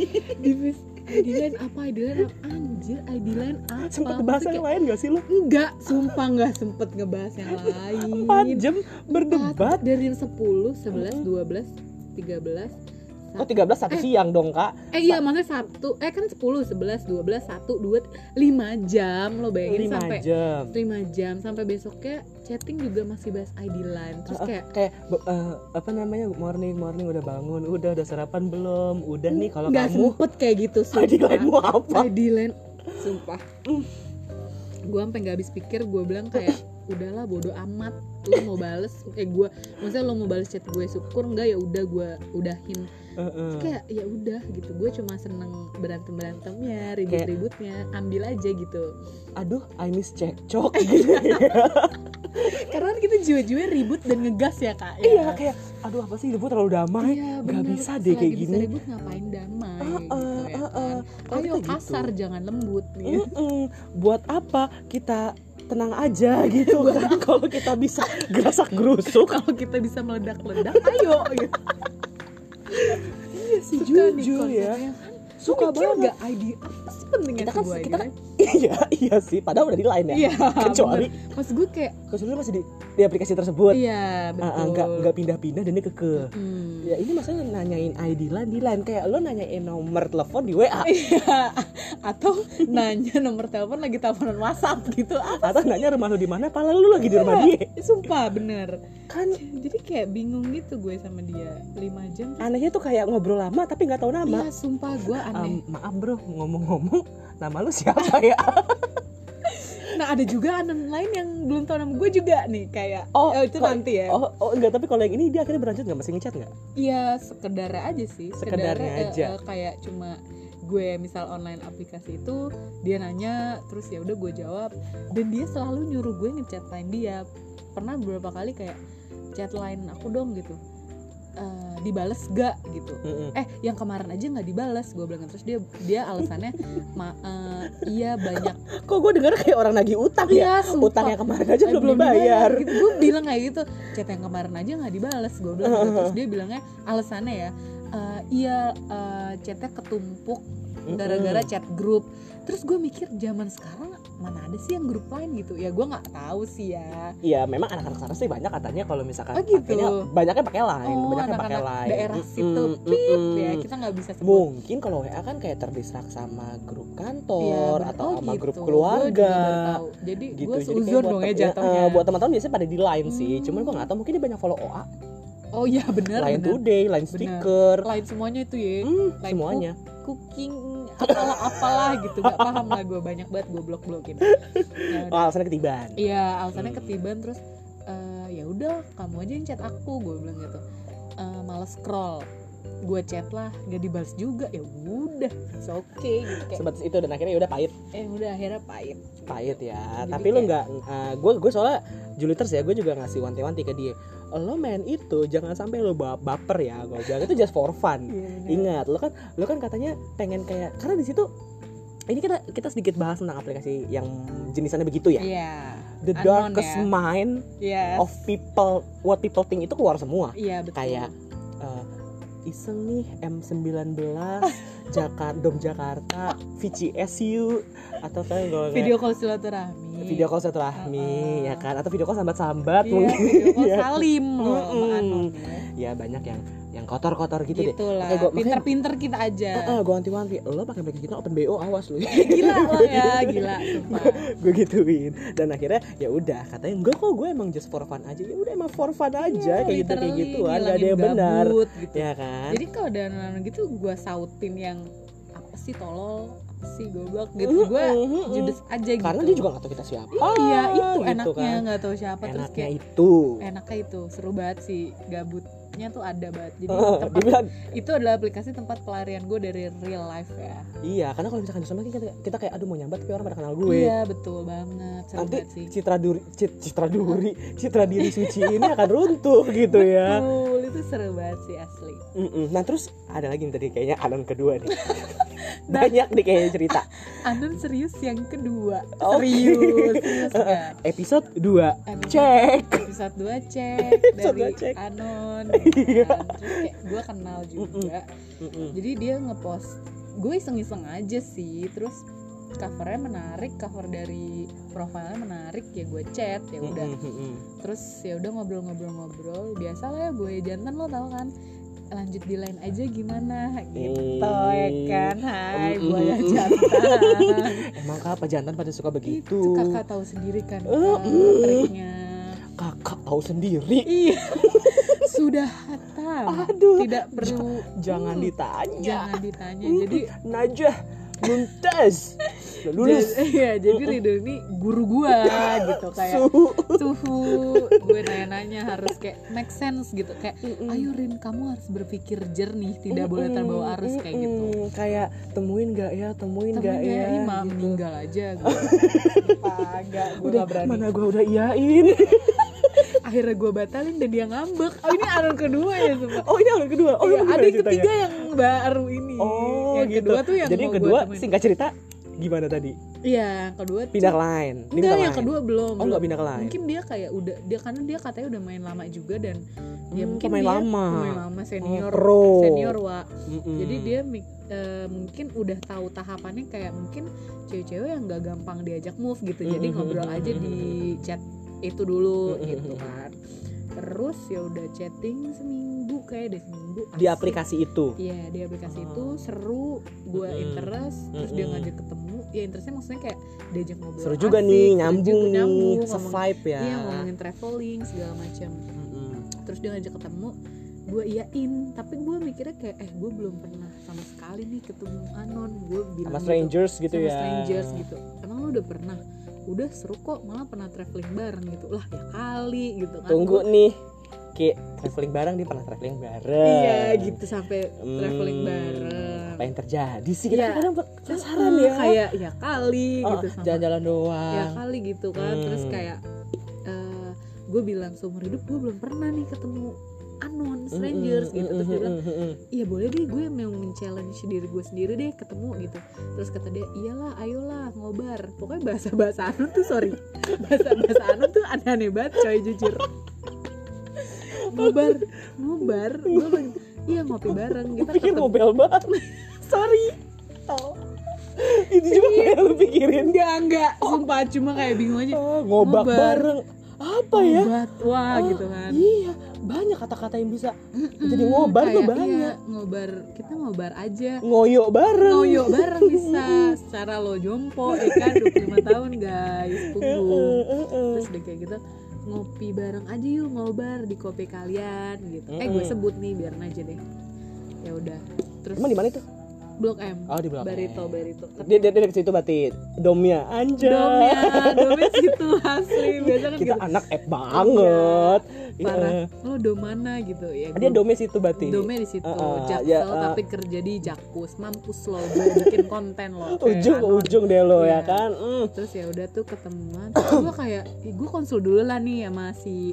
[LAUGHS] di push line apa line apa? Anjir line apa? Sempet bahas Maksudnya yang kayak, lain gak sih lu? Enggak sumpah nggak sempet ngebahas yang [LAUGHS] lain. 4 jam berdebat. Dari 10, 11, 12, 13 oh 13 satu Eh. siang dong kak. Eh iya maksudnya Sabtu. Eh kan 10, 11, 12, 1, 2, 5 jam Lo bayangin 5 sampai jam. 5 jam. Sampai besoknya chatting juga masih bahas ID line. Terus Ah, ah, kayak kayak eh, apa namanya morning morning udah bangun udah udah sarapan belum? Udah nih kalau kamu sempet kayak gitu [LAUGHS] ID line-mu apa? ID line Sumpah. Gue sampai gak habis pikir Gue bilang kayak udahlah bodo amat. Lo mau bales eh gue maksudnya lo mau bales chat gue syukur enggak ya udah gue udahin Heeh. kayak ya udah gitu gue cuma seneng berantem berantemnya ribut ributnya ambil aja gitu aduh I miss cekcok [LAUGHS] gitu karena kan kita jiwa-jiwa ribut dan ngegas ya kak ya. iya kayak aduh apa sih ibu terlalu damai Iya, bener. bisa deh kayak Selagi bisa gini ribut ngapain damai Ah, gitu ah, ya ah, kan. ah. Kalau ayo gitu. kasar jangan lembut gitu. Buat apa kita tenang aja [LAUGHS] gitu kan kalau kita bisa gerasak gerusuk kalau kita bisa meledak-ledak ayo gitu iya sih Suka nih jujur ya. kontennya. suka banget. nggak ID apa pentingnya Kita kan- sebuah kita kan- [LAUGHS] iya iya sih. Padahal udah di line ya. Iya. Kecuali bener. maksud gue kayak kecuali masih di, di aplikasi tersebut. Iya Ah, betul. ah, nggak nggak pindah-pindah dan dia keke Hmm. ya ini masalah nanyain ID line di line. Kayak lo nanyain nomor telepon di WA Iya. atau nanya nomor telepon lagi teleponan WhatsApp gitu. Ah atau nanya rumah lo di mana padahal lo lagi di rumah dia. Sumpah bener. Kan jadi kayak bingung gitu gue sama dia. 5 jam anehnya tuh kayak ngobrol lama tapi nggak tahu nama. Iya sumpah gue aneh. Am, maaf bro. Ngomong-ngomong nama lu siapa ya? [LAUGHS] Nah ada juga anon lain yang belum tahu nama gue juga nih kayak Oh, oh, itu kok- nanti ya. Oh, oh enggak, tapi kalau yang ini dia akhirnya berlanjut nggak? Masih ngechat nggak? Iya sekedar aja sih. Sekedarnya aja. eh, kayak cuma gue misal online aplikasi itu dia nanya terus ya udah gue jawab. Dan dia selalu nyuruh gue ngechat line dia pernah beberapa kali kayak chat line aku dong gitu Eh, dibales gak gitu Mm-mm. eh yang kemarin aja nggak dibales gue bilang terus dia dia alasannya ma eh, iya banyak [LAUGHS] Kok gue dengar kayak orang nagih utang ya? Sumpah. Utang yang kemarin aja Eh, belum dibayar. gitu. gue bilang kayak gitu chat yang kemarin aja nggak dibales gue bilang gitu. terus [LAUGHS] dia bilangnya alasannya ya "Eh, iya eh, chatnya ketumpuk gara-gara chat grup terus gue mikir zaman sekarang mana ada sih yang grup lain gitu ya gue nggak tahu sih ya Iya, memang anak-anak sekarang sih banyak katanya kalau misalkan Oh, gitu. pakainya banyaknya pakai line, oh banyaknya pakai line. daerah situ pip mm-mm. ya kita nggak bisa sebut Mungkin kalau WA kan kayak terdistrak sama grup kantor bener. atau Oh, sama gitu. grup keluarga. jadi gitu. gue seuzon dong ya jatuhnya eh, buat teman-teman biasanya pada di line sih. Hmm. Cuman gue nggak tahu mungkin dia banyak follow OA, oh iya line bener today, line Bener. stiker, lain semuanya itu ya hmm, Line semuanya. cooking apalah apalah gitu nggak paham lah gue banyak banget gue blok blokin ya, [LAUGHS] Oh, alasannya ketiban. iya alasannya Hmm. ketiban terus eh, ya udah kamu aja yang chat aku gue bilang gitu Eh, males scroll gue chat lah gak dibalas juga ya udah it's okay gitu kayak Sebatas itu dan akhirnya ya udah pahit, eh udah akhirnya pahit pahit ya. Jadi Tapi lu kayak- nggak, gue gue soalnya Juliters ya, gue juga ngasih wanti-wanti ke dia. Lo main itu jangan sampai lo ba- baper ya, gue bilang itu just for fun. Ingat, lo kan lo kan katanya pengen kayak karena di situ ini kita kita sedikit bahas tentang aplikasi yang jenisannya begitu ya. iya The Unknown darkest ya. mind iya of people, what people think itu keluar semua. iya betul Kayak eh, iseng nih M19 [LAUGHS] Jakarta Dom Jakarta VCSU atau kan kalau video call silaturahmi video call silaturahmi Uh-uh. ya kan atau video call sambat-sambat iya mungkin. video call salim loh. [LAUGHS] Anon ya. ya banyak yang yang kotor-kotor gitu, deh. Gitu lah gua- pinter-pinter kita aja. Ah, gue wanti-wanti lo pakai aplikasi kita open BO awas lu. Gila lo ya [LAUGHS] gila sumpah. Gue gituin. Dan akhirnya ya udah katanya enggak kok gue emang just for fun aja. Ya udah emang for fun aja Iya, kayak gitu kayak gitu gak ada yang benar. gabut, gitu. ya kan? Jadi kalau ada anak gitu gue sautin yang apa sih tolol? Sih goblok? Gitu. Gue judes aja gitu. karena dia juga gak tahu kita siapa. Iya itu gitu enaknya kan. nggak tahu siapa. Terus enaknya kayak itu. enaknya itu seru banget sih gabutnya tuh ada banget. Jadi Oh, tempat bilang itu adalah aplikasi tempat pelarian gue dari real life ya. Iya karena kalau misalkan di sana kita, kita kayak aduh mau nyambat tapi orang pada kenal gue. Iya betul banget. Seru nanti banget sih. Citra duri cit- citra duri citra diri suci ini akan runtuh gitu ya. Betul itu seru banget sih asli. Mm-mm. nah terus ada lagi nih tadi kayaknya anon kedua nih [LAUGHS] Nah. [LAUGHS] banyak nih kayaknya cerita Anon serius yang kedua Oke. serius serius [LAUGHS] nggak? episode 2 Anon cek episode 2 cek [LAUGHS] dari cek. Anon Iya. kan. terus kayak gue kenal juga Mm-mm. jadi dia ngepost gue iseng-iseng aja sih terus covernya menarik cover dari profilnya menarik ya gue chat ya udah terus ya udah ngobrol-ngobrol-ngobrol biasa lah ya gue jantan lo tau kan lanjut di lain aja gimana? Gitu ya kan? Hai Mm, buaya jantan. [LAUGHS] Emang apa jantan pada suka itu begitu? kakak tahu sendiri kan mm. triknya. Kakak tahu sendiri? Iya. [LAUGHS] Sudah hatam. Aduh. Tidak perlu. jangan Hmm, ditanya. Jangan ditanya. Mm, jadi najah nuntas [LAUGHS] Udah lulus jadi, [LAUGHS] iya, jadi Ridho ini guru gua [LAUGHS] gitu kayak suhu suhu. Gue nanya-nanya harus kayak make sense gitu kayak ayo Rin kamu harus berpikir jernih tidak boleh terbawa arus kayak gitu. Kayak temuin gak ya temuin tapi gak ya mah gitu. meninggal aja gitu agak gue udah gak berani. mana gue udah iyain? [LAUGHS] Akhirnya gue batalin dan dia ngambek. Oh ini anon kedua ya sumpah. Oh ini yang kedua? Oh Iya, ada yang ketiga yang baru ini. Oh yang gitu. kedua tuh yang jadi yang kedua temuin. singkat cerita gimana tadi iya yang kedua pindah ke lain Dia enggak yang line. kedua belum oh belum. nggak pindah ke lain mungkin dia kayak udah dia karena dia katanya udah main lama juga dan ya Hmm, mungkin pemain dia lama. pemain lama senior Oh, pro. senior wa Mm-mm. jadi dia eh, mungkin udah tahu tahapannya kayak mungkin cewek-cewek yang gak gampang diajak move gitu jadi Mm-mm. ngobrol aja di chat itu dulu Mm-mm. gitu kan terus ya udah chatting seminggu kayak deh di aplikasi itu Iya di aplikasi Oh. itu seru, gue Mm-mm. interest, terus dia ngajak ketemu, ya interestnya maksudnya kayak diajak ngobrol seru juga asik, nih nyambung juga, nih nyambung, ngomong- se-vibe ya Iya ngomongin traveling segala macam. Mm-mm. Terus dia ngajak ketemu, gue iyain, tapi gue mikirnya kayak eh gue belum pernah sama sekali nih ketemu anon, gue bilang sama gitu. strangers gitu sama ya strangers gitu. Emang lu udah pernah? udah seru kok malah pernah traveling bareng gitu lah ya kali gitu kan tunggu Gua- nih kayak traveling bareng dia pernah traveling bareng. Iya gitu sampai Hmm, traveling bareng. apa yang terjadi sih? Kita Iya. kadang penasaran Eh, ya. kayak ya kali Oh, gitu sama. jalan-jalan ya doang kali gitu kan. Terus Hmm. kayak gue bilang seumur hidup gue belum pernah nih ketemu unknown strangers Mm-mm, gitu. terus dia bilang iya boleh deh gue mau men-challenge diri gue sendiri deh ketemu gitu. Terus kata dia iyalah ayolah ngobar. Pokoknya bahasa bahasa anu tuh sorry. [LAUGHS] Bahasa bahasa anu tuh aneh-aneh banget coy jujur ngobar ngobar gue bilang iya ngopi bareng kita pikir ketemu mobil banget [LAUGHS] sorry. Oh. itu juga kayak lu pikirin. Enggak enggak. Sumpah cuma kayak bingung aja. Oh, ngobak Ngobar. bareng. Apa ya? Ngobat, wah Oh, gitu kan. iya. Banyak kata-kata yang bisa Mm-mm, Jadi ngobar tuh kayak, banyak. iya, ngobar. Kita ngobar aja. Ngoyo bareng. Ngoyo bareng bisa. [LAUGHS] Secara lo jompo ya kan? 25 tahun guys. Heeh. terus udah kayak gitu ngopi bareng aja yuk ngobar di kopi kalian gitu. Eh gue sebut nih biar aja deh. Ya udah terus emang di mana itu blok M. Oh di belakang barito barito. Dia dia, dia ke situ berarti domnya anjay. Domnya domnya [LAUGHS] situ asli. Biasa kan kita gitu. anak app banget. Parah Iya. lo dom mana gitu ya? Dia domnya situ berarti. Domnya di situ. Uh, uh, jaksel ya, uh. tapi kerja di jakpus. Mampus lo gue bikin konten lo [LAUGHS] kayak ujung ke anon. ujung deh lo Iya. ya kan? Mm. terus ya udah tuh ketemuan. Terus gue kayak gue konsul dulu lah nih sama si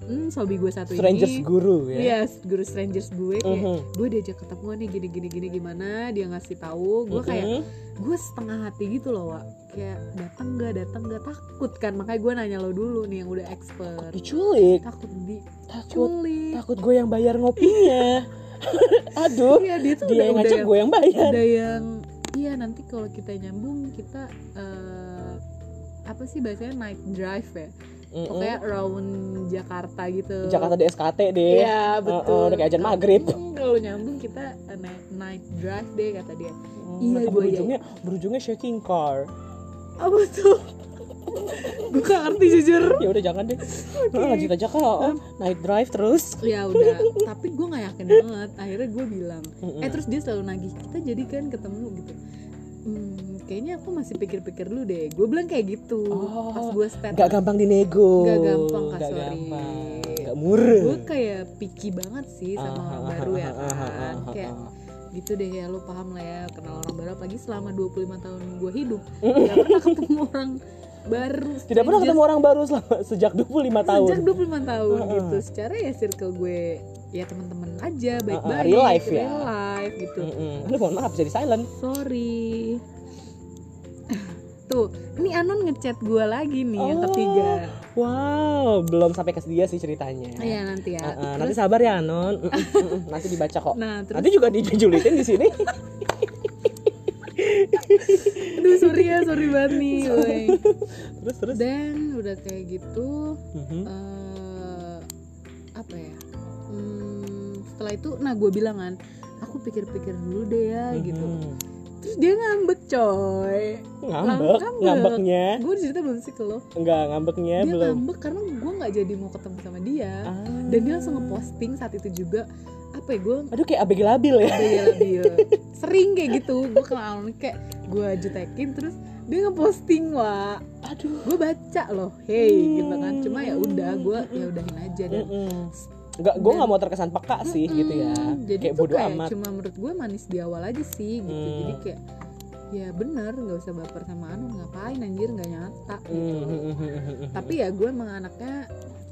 hmm, sobi gue satu strangers ini. guru ya? Iya, guru strangers gue. Kayak Mhm. gue diajak ketemuan nih gini gini gini gimana? Dia ngasih tahu. Gue kayak Mhm. gue setengah hati gitu loh Wak. Kayak datang gak datang gak takut kan? Makanya gue nanya lo dulu nih yang udah expert. Diculik. Takut di takut culik takut gue yang bayar ngopinya. [LAUGHS] Aduh iya dia tuh dia udah, yang ngajak gue yang bayar. udah yang iya nanti kalau kita nyambung kita eh, apa sih bahasanya? Night drive ya Mm-mm. pokoknya round Jakarta gitu Jakarta di SKT deh Iya betul. oh, udah kayak ajan maghrib. Hmm, Kalau nyambung kita uh, night, night drive deh kata dia. Mm, Iya, gue berujungnya berujungnya shaking car Apa tuh? gue gak ngerti jujur. ya udah jangan deh Nah, lanjut aja oh, night drive terus Ya udah, tapi gue nggak yakin banget. Akhirnya gue bilang, eh terus dia selalu nagih kita jadi kan ketemu gitu. Hmm, kayaknya aku masih pikir-pikir dulu deh. Gue bilang kayak gitu. Oh, Pas gue start, nggak gampang dinego Nggak gampang, Kak, Nggak sorry. gampang nggak murah gue kayak picky banget sih sama orang baru ya kan. Kayak gitu deh ya lu paham lah ya kenal orang baru apalagi selama 25 tahun gue hidup [LAUGHS] gak pernah ketemu orang baru tidak pernah ketemu orang baru selama [LAUGHS] sejak 25 tahun sejak 25 tahun gitu secara ya circle gue ya teman-teman aja baik-baik Uh-uh, real life ya. real life gitu Mm-mm. Aduh, mohon maaf jadi silent sorry tuh ini Anon ngechat gue lagi nih yang Oh. ketiga. wow belum sampai ke dia sih ceritanya. Iya nanti ya. Uh-uh, Terus- nanti sabar ya Non Mm-mm, mm-mm. nanti dibaca kok. Nah terus? Nanti juga dijulitin di sini. Aduh sorry ya sorry banget nih woy. terus terus? Dan udah kayak gitu Mhm. eh apa ya? Hmm, setelah itu nah gue bilang kan aku pikir-pikir dulu deh ya gitu. Mhm. Terus dia ngambek coy. Ngambek? Ngambek. ngambeknya? Gue cerita belum sih ke lo. Enggak ngambeknya dia belum. ngambek karena gue nggak jadi mau ketemu sama dia. Ah. dan dia langsung ngeposting saat itu juga apa ya gue aduh kayak abg labil ya. Dia labil. [LAUGHS] Sering kayak gitu gue kenal kayak gue jutekin terus dia ngeposting wah aduh. Gue baca loh hey gitu kan. Cuma ya udah gue ya udahin aja dan Enggak, gue Dan- nggak mau terkesan peka sih gitu ya. Jadi kayak bodo kayak amat. cuma menurut gue manis di awal aja sih gitu Hmm. jadi kayak ya bener nggak usah baper sama Anu ngapain anjir nggak nyata gitu Mm, tapi ya gue emang anaknya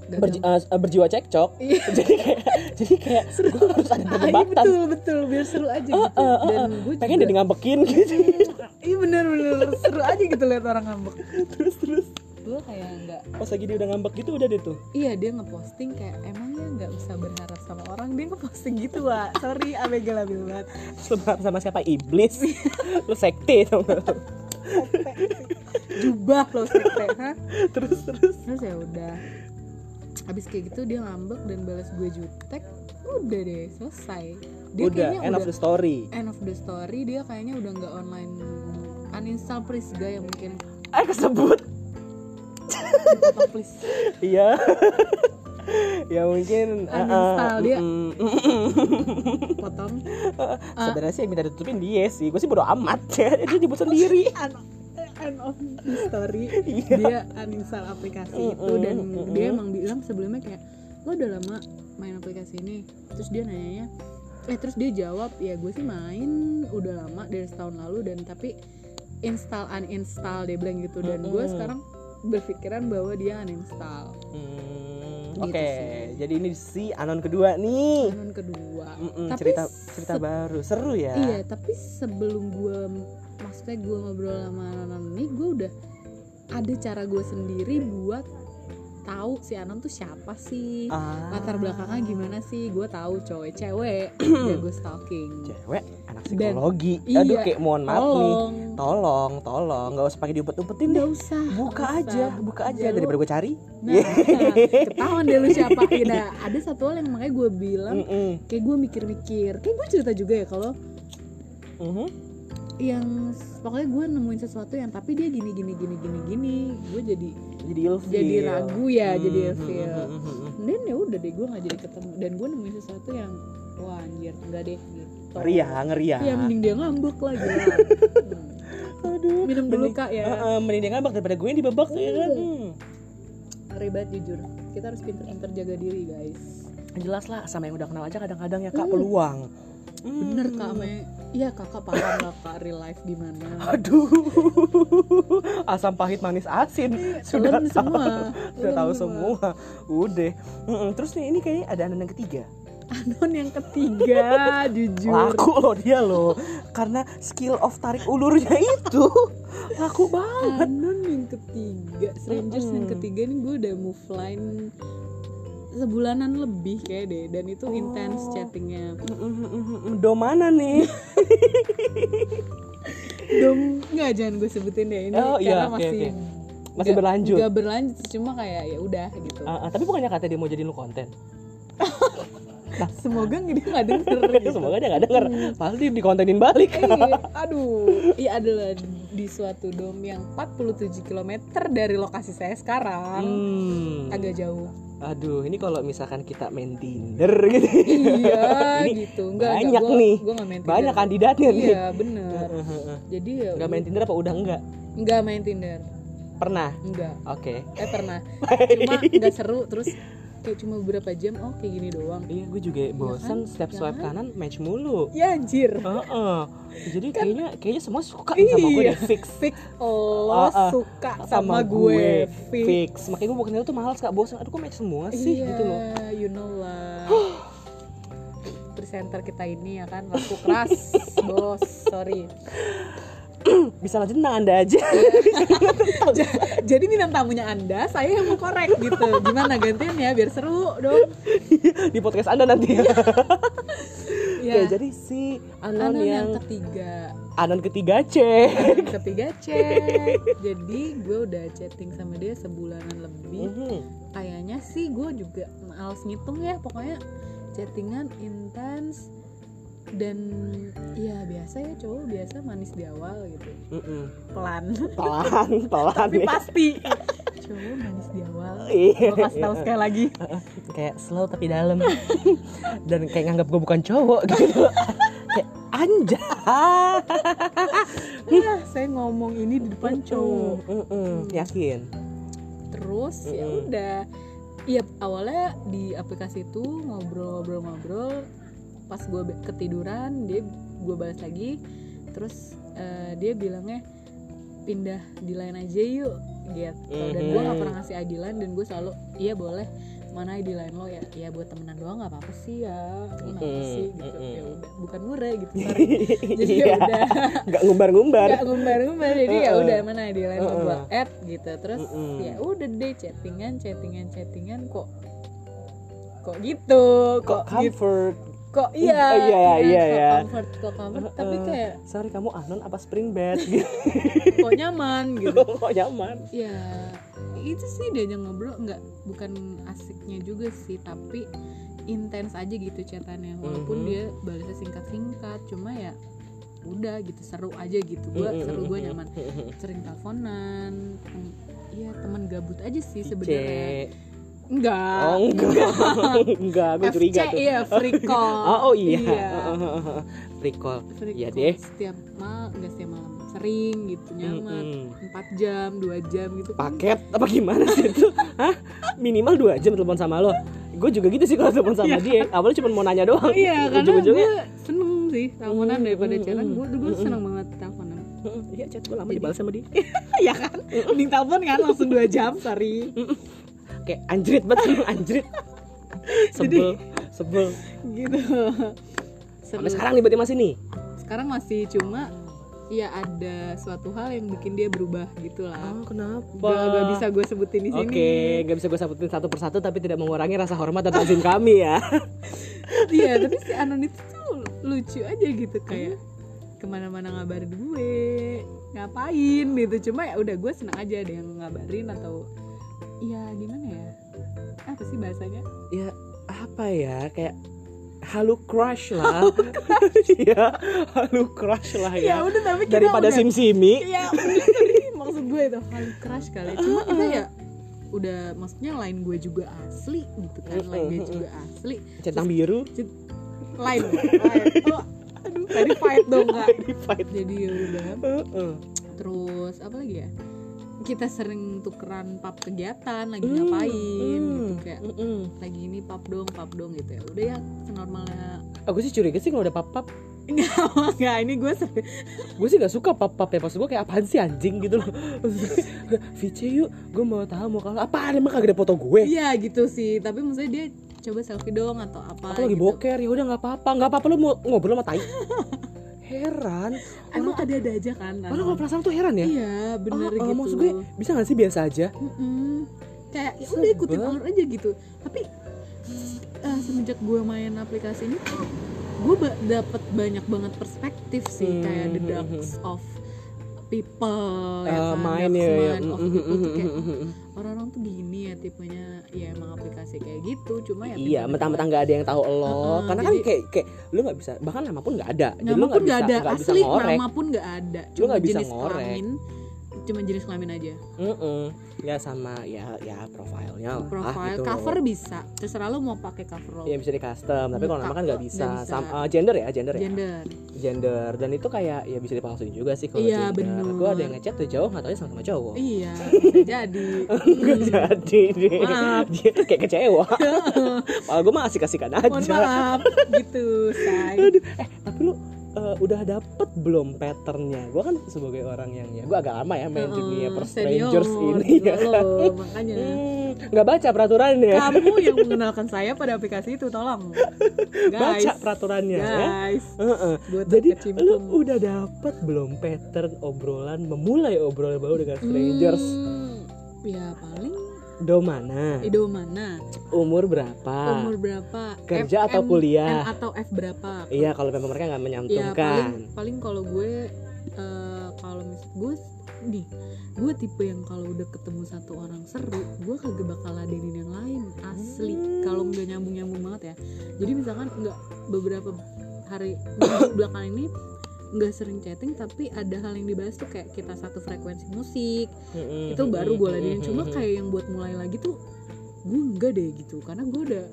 Berji- eh, berjiwa cekcok. Iya. [LAUGHS] jadi kayak jadi kayak [LAUGHS] Seru. gue harus ada iya perdebatan. betul betul biar seru aja gitu oh, oh, dan oh. gue Pengen dia ngambekin gitu. iya bener bener seru aja gitu lihat orang ngambek [LAUGHS] terus terus gue kayak nggak pas lagi dia udah ngambek gitu udah deh tuh. iya dia ngeposting kayak emangnya nggak usah berharap sama orang dia ngeposting gitu wah sorry abg labil banget sama siapa iblis. Lu sekte tau gak? jubah loh sekte terus terus. terus ya udah habis kayak gitu dia ngambek dan balas gue jutek udah deh selesai dia udah kayaknya end udah of the story. end of the story dia kayaknya udah nggak online uninstall guys yang mungkin Eh kesebut. Iya. ya mungkin Uninstall dia. mm, mm, mm. potong. [LAUGHS] Sebenarnya sih yang minta ditutupin dia sih. Gue sih bodo amat [LAUGHS] ya. Dia nyebut sendiri. End of story dia uninstall aplikasi itu dan dia emang bilang sebelumnya kayak lo udah lama main aplikasi ini. Terus dia nanyanya eh terus dia jawab ya gue sih main udah lama dari setahun lalu dan tapi install uninstall dia bilang gitu. Dan gue sekarang berpikiran bahwa dia uninstall Hmm, Gitu Oke, sih. jadi ini si anon kedua nih. Anon kedua Mm-mm, Tapi cerita cerita se- baru, seru ya. Iya, tapi sebelum gue maksudnya gue ngobrol sama Anon ini, gue udah ada cara gue sendiri buat tahu si Anon tuh siapa sih, Ah, latar belakangnya gimana sih. Gue tahu cowok cewek [CLEARS THROAT] jago stalking. Cewek, anak Dan- psikologi. iya, Aduh, kayak mohon maaf nih. Tolong, Tolong, tolong, nggak usah pakai diupet-upetin nggak deh. usah. Buka nggak aja, usah. buka aja lu- daripada gue cari. Nah, ketahuan deh lu siapa. [LAUGHS] Ya, nah, ada satu hal yang makanya gue bilang, Mm-mm. kayak gue mikir-mikir, kayak gue cerita juga ya kalau Mhm. Yang pokoknya gue nemuin sesuatu yang tapi dia gini gini gini gini gini gue jadi Jadi ilfil. jadi ragu ya jadi Mhm, ilfil mhm, mhm. dan ya udah deh gue nggak jadi ketemu dan gue nemuin sesuatu yang wah anjir enggak deh gitu Ngeri ya, ngeri ya. ya mending dia ngambek lah gitu [LAUGHS] Aduh. minum dulu kak ya Heeh, mending dia ngambek daripada gue yang dibebek ya kan. Hmm. Hmm. banget jujur kita harus pinter-pinter jaga diri guys Jelas lah sama yang udah kenal aja kadang-kadang ya kak Hmm. peluang. Hmm. bener kak me iya kakak paham lah kak real life gimana Aduh, [LAUGHS] asam pahit manis asin [LAUGHS] sudah Telan tahu, semua sudah tahu semua. Udah. Mm-mm. Terus nih ini kayaknya ada anon yang ketiga. Anon yang ketiga [LAUGHS] jujur Laku loh dia loh, karena skill of tarik ulurnya itu laku banget. Anon yang ketiga Strangers yang Mm-mm. ketiga nih gue udah move line sebulanan lebih kayak deh dan itu Oh. intense chattingnya. Do mana nih? dom nggak jangan gue sebutin deh ini Oh, iya, karena oke, masih oke. Masih nggak- berlanjut. nggak berlanjut cuma kayak ya udah gitu Ah, ah, tapi bukannya kata dia mau jadiin lu konten? [LAUGHS] semoga dia nggak denger [LAUGHS] gitu. Semoga dia gak denger. Hmm. Pasti dikontenin balik. Iya, [LAUGHS] aduh, iya adalah di suatu dom yang 47 km dari lokasi saya sekarang, Hmm. agak jauh. Aduh, ini kalau misalkan kita main Tinder gitu. iya, [LAUGHS] Ini gitu. Enggak, banyak enggak, gua, nih. Gua nggak main Tinder. Banyak kandidatnya nih. Iya, bener. Jadi ya Gak main Tinder apa udah enggak? nggak main Tinder. Pernah. Enggak. Oke. Eh pernah. Cuma nggak seru terus kayak cuma beberapa jam oh kayak gini doang. Iya, gue juga bosan kan? step swipe kan? kanan match mulu. Ya anjir. Heeh. Jadi kayaknya kayaknya semua suka nih sama gue Iya. deh fix Fix lo Ah, ah. suka sama, gue. Fix. fix. Makanya gue bukan itu tuh males kak bosan. Aduh kok match semua sih iya, gitu loh. you know lah. Presenter kita ini ya kan laku keras, [LAUGHS] bos. Sorry. [CLEARS THROAT] Bisa lanjut tentang anda aja. Ja- [LAUGHS] Jadi bintang tamunya Anda, saya yang mau korek gitu. Gimana gantian ya biar seru dong. [LAUGHS] Di podcast anda nanti. Ya. [LAUGHS] Oke, jadi si Anon, Anon yang, yang ketiga Anon ketiga C. Anon ketiga cek jadi gue udah chatting sama dia sebulanan lebih Mhm. kayaknya sih gue juga males ngitung ya pokoknya chattingan intens dan ya biasa ya cowok biasa manis di awal gitu. Mm-mm. pelan. Pelan, [LAUGHS] pelan tapi nih. pasti. [LAUGHS] Cowok manis di awal. Iya. gue kasih tahu sekali lagi. [LAUGHS] Kayak slow tapi dalam. Dan kayak nganggap gue bukan cowok gitu. Kayak anjay. Nah, saya ngomong ini di depan cowok. Mm-mm. yakin? Terus ya Mm-mm. udah. Iya awalnya di aplikasi itu ngobrol-ngobrol-ngobrol pas gue ketiduran dia gue balas lagi. Terus eh, dia bilangnya pindah di lain aja yuk gitu. Dan gue nggak Mhm. pernah ngasih ID lain dan gue selalu iya boleh. Mana ID lain lo ya? Ya buat temenan doang nggak apa-apa sih ya. Kenapa Mhm, sih? Gitu. Mhm. ya udah. Bukan murah gitu [LAUGHS] sorry. Jadi ya Iya. udah. Nggak ngumbar-ngumbar. Nggak ngumbar-ngumbar. Jadi ya udah mana ID lain Heeh. gue add gitu. Terus ya udah deh chattingan chattingan chattingan. Kok kok gitu? Kok kok comfort kok iya Iya, iya, kok iya, iya. comfort kok comfort tapi Heeh. kayak sorry kamu anon apa spring bed? [LAUGHS] Gitu. Kok nyaman gitu. Kok nyaman? Ya itu sih diajak ngobrol nggak bukan asiknya juga sih tapi intens aja gitu chatannya. Mhm. walaupun dia balasnya singkat-singkat cuma ya udah gitu seru aja gitu. Gua seru gue nyaman. sering teleponan Hmm, iya teman gabut aja sih sebenarnya enggak Oh enggak, enggak, gue curiga tuh. iya free call [LAUGHS] Oh, oh iya, iya. [LAUGHS] free call. Free Iya call deh. setiap malam enggak setiap malam sering gitu nyaman Mm-mm. 4 jam 2 jam gitu kan. Paket apa gimana sih itu? [LAUGHS] Hah? Minimal dua jam telepon sama lo. Gue juga gitu sih kalau telepon sama Iya. dia. Awalnya cuma mau nanya doang. iya karena gue seneng sih teleponan Mm, daripada mm, chatan mm, gue gue mm, seneng banget teleponan "Mm, Iya chat gue lama dibalas sama dia. ya kan mending telepon kan langsung 2 jam sorry Kayak anjrit banget, [LAUGHS] anjrit. Sebel, sebel. gitu Sampai Seru. sekarang nih berarti masih nih. sekarang masih cuma ya ada suatu hal yang bikin dia berubah gitu lah Oh, kenapa? Gak, gak bisa gue sebutin di sini Oke, gak bisa gue sebutin satu persatu tapi tidak mengurangi rasa hormat dan azim kami ya. [LAUGHS] Iya tapi si Anon itu tuh lucu aja gitu kayak ke mana-mana ngabarin gue ngapain gitu cuma ya udah gue senang aja ada yang ngabarin atau ya gimana ya? Apa sih bahasanya? Ya apa ya? Kayak halu crush lah. [LAUGHS] Iya, halu crush lah ya. Ya. udah tapi kita Daripada udah, sim-simi. ya udah sorry, maksud gue itu hal crush kali. Cuma kita ya udah maksudnya lain gue juga asli gitu kan. Lain dia juga asli. Centang biru. lain lain oh, aduh fight dong kak. [LAUGHS] Verified. jadi ya udah. Terus apa lagi ya kita sering tukeran pap kegiatan lagi Hmm, ngapain hmm, gitu kayak mm-mm. lagi ini pap dong pap dong gitu ya udah ya senormalnya Aku sih curiga sih kalau ada pap-pap. [LAUGHS] enggak ini gue sering Gue sih gak suka pap-pap ya. Maksud gue kayak apaan sih anjing gitu loh. [LAUGHS] Vice yuk, gue mau tahu mau kalau apa emang kagak ada foto gue. iya gitu sih tapi maksudnya dia coba selfie dong atau apa Aku lagi gitu. boker ya udah nggak apa-apa, nggak apa-apa lu mau ngobrol sama tai. [LAUGHS] Heran. emang Orang- ada ada aja kan Orang kalau perasaan tuh heran ya. iya bener Oh, oh, gitu maksud gue bisa gak sih biasa aja? Mm-mm. kayak ya udah ikutin alur aja gitu tapi eh, semenjak gue main aplikasi ini gue ba- dapet banyak banget perspektif sih Hmm, kayak the hmm, darks of people ya Eh, kan main ya, ya. of people tuh kayak mm, mm, mm, mm. orang-orang tuh gini ya tipenya ya emang aplikasi kayak gitu cuma ya Iya, mentang-mentang nggak ada yang tahu lo, Heeh, karena jadi- kan kayak kayak lu nggak bisa, bahkan nama pun nggak ada, jadi lu nama pun nggak bisa ada bisa asli ngorek. nama pun nggak ada Lu cuma nggak bisa jenis ngorek. kelamin cuma jenis kelamin aja Mm-mm. Ya sama ya ya profilnya lah. profile gitu loh. cover bisa terserah lo mau pakai cover lo Iya bisa di custom, tapi kalau nama kan nggak bisa. bisa. Sama eh, gender ya, gender ya. gender Gender dan itu kayak ya bisa dipalsuin juga sih kalau Iya, gender. bener. Gue ada yang ngechat tuh jauh nggak tahu sama sama cowok. iya [LAUGHS] jadi Gak jadi deh. Maaf. Dia kayak kecewa. [LAUGHS] Malah gue mah asik-asikan aja. mohon maaf gitu say Aduh, eh tapi lu eh, udah dapet belum patternnya? Gue kan sebagai orang yang ya gue agak lama ya main dunia per strangers ini ya. gila lo, makanya Hmm, nggak baca peraturannya. kamu yang mengenalkan saya pada aplikasi itu tolong [LAUGHS] guys Baca peraturannya ya. guys Heeh. buat Jadi kecimpung. lu udah dapet belum pattern obrolan memulai obrolan baru dengan strangers? Hmm, ya paling Do mana? ido mana Umur berapa? umur berapa Kerja F, atau M- kuliah? M atau F berapa Iya kalau memang mereka nggak ya menyantumkan. paling paling kalau gue eh, kalau misal gue nih gue tipe yang kalau udah ketemu satu orang seru gue kagak bakal ladenin yang lain asli Hmm. kalau nggak nyambung nyambung banget ya jadi misalkan nggak beberapa hari minggu belakangan ini nggak sering chatting tapi ada hal yang dibahas tuh kayak kita satu frekuensi musik. Itu baru gue ladenin cuma kayak yang buat mulai lagi tuh gue enggak deh gitu. Karena gue udah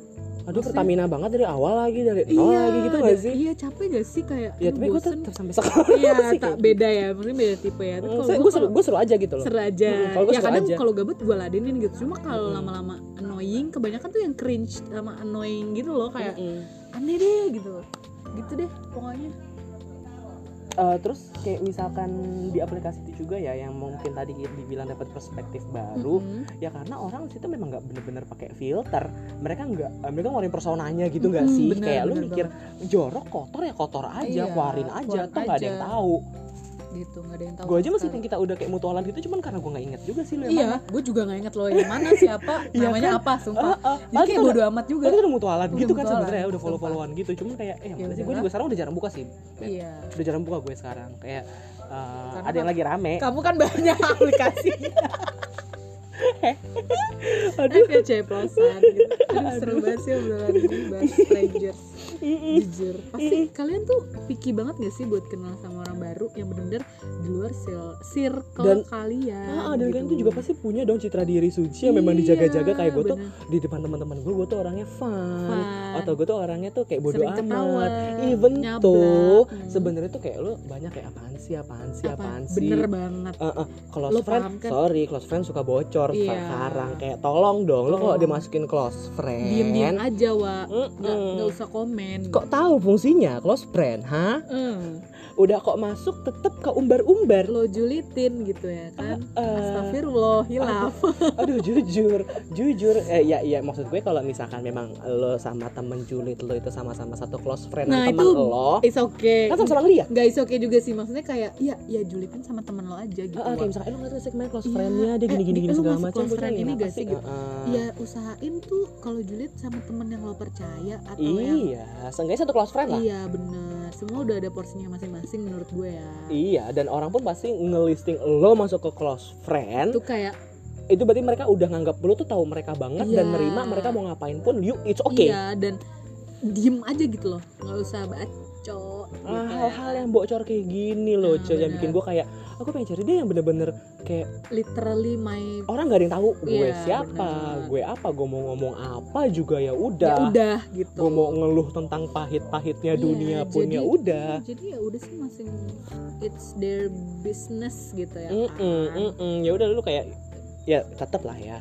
Aduh maksudnya- Pertamina banget dari awal lagi dari awal lagi gitu gak sih? iya capek gak sih? Kayak Ya tapi gue tetap sampai sekarang iya [LAUGHS] tak beda ya maksudnya beda tipe ya. Tapi gitu. kalau gue gue seru, seru aja gitu loh. seru aja. Hmm, gue ya seru kadang kalau gabut gue ladenin gitu. Cuma kalau Hmm. lama-lama annoying kebanyakan tuh yang cringe sama annoying gitu loh kayak Mm-mm. aneh deh gitu. Gitu deh pokoknya Eh, terus kayak misalkan di aplikasi itu juga ya yang mungkin tadi dibilang dapat perspektif baru Mm-mm. ya karena orang situ memang nggak bener-bener pakai filter. Mereka nggak eh, mereka ngeluarin personanya gitu nggak Mm-mm, sih? bener, kayak lu bener mikir jorok kotor ya kotor aja Iya, keluarin aja tuh nggak ada yang tahu gitu nggak ada yang tahu gue aja meskipun kita udah kayak mutualan gitu cuman karena gue nggak inget juga sih yang iya gue juga nggak inget loh yang mana siapa [LAUGHS] Iya namanya kan? apa sumpah. Ah, ah. jadi Ah, kayak bodo amat juga. Kan kita udah mutualan Udah gitu kan mutualan, sebenarnya udah follow followan gitu cuman kayak eh Ya mana sih gue juga sekarang udah jarang buka sih iya. Udah jarang buka gue sekarang kayak eh, Karena ada yang kan- lagi rame. kamu kan banyak [LAUGHS] aplikasi [LAUGHS] aduh. Kayak ceplosan gitu. Aduh seru banget sih obrolan ini bahas strangers. Jujur. Pasti kalian tuh picky banget gak sih buat kenal sama orang baru yang bener-bener di luar sil- circle Dan- kalian Ah, dan kalian gitu. tuh juga pasti punya dong citra diri suci yang memang dijaga-jaga. Iya, kayak gue tuh di depan teman-teman gue gue tuh orangnya fun, Fun. atau gue tuh orangnya tuh kayak bodo Sering amat. ketawa, even nyablak. tuh Hmm. sebenarnya tuh kayak lo banyak kayak apaan sih apaan sih Apa? apaan sih? Bener banget. Eh, eh, close Lo friend, kan? sorry, close friend suka bocor Iya. sekarang kayak tolong dong, lo kalau Tolong. dimasukin close friend, diem-diem aja wa Mm-mm. nggak nggak usah komen kok tahu fungsinya close friend, hah? Hmm, Udah kok masuk tetep ke umbar-umbar. lo julitin gitu ya kan Eh, Astagfirullah hilaf aduh jujur, jujur, eh, ya ya maksud gue kalau misalkan memang lo sama temen julid lo itu sama-sama satu close friend Nah, teman itu lo, it's okay kan sama-sama ngeliat. nggak is okay juga sih maksudnya kayak ya ya julitin sama temen lo aja gitu Wak. kayak misalkan eh, lo ngeliat segmen close Iya, friendnya dia eh, gini-gini di- gini lu segala macam close friend ini kenapa gak sih gitu? Ah. ya usahain tuh kalau julid sama temen yang lo percaya atau yang Iya, seenggaknya satu close friend lah. iya bener semua udah ada porsinya masing-masing menurut gue ya Iya, dan orang pun pasti ngelisting lo masuk ke close friend. itu kayak Itu berarti mereka udah nganggap lo tuh tahu mereka banget dan Iya. nerima mereka mau ngapain pun, you it's okay. iya dan diem aja gitu loh nggak usah baco gitu Ah, ya. hal-hal yang bocor kayak gini loh, Nah, coy, yang bikin gue kayak aku pengen cari dia yang bener-bener kayak literally my orang gak ada yang tahu gue Iya, siapa, bener. gue apa, gue mau ngomong apa juga ya ya udah. udah gitu Gue mau ngeluh tentang pahit-pahitnya Iya, dunia pun ya udah. jadi ya udah sih masing it's their business gitu ya Mm-mm, kan? mm-mm. Ya udah lu kayak ya tetap lah ya.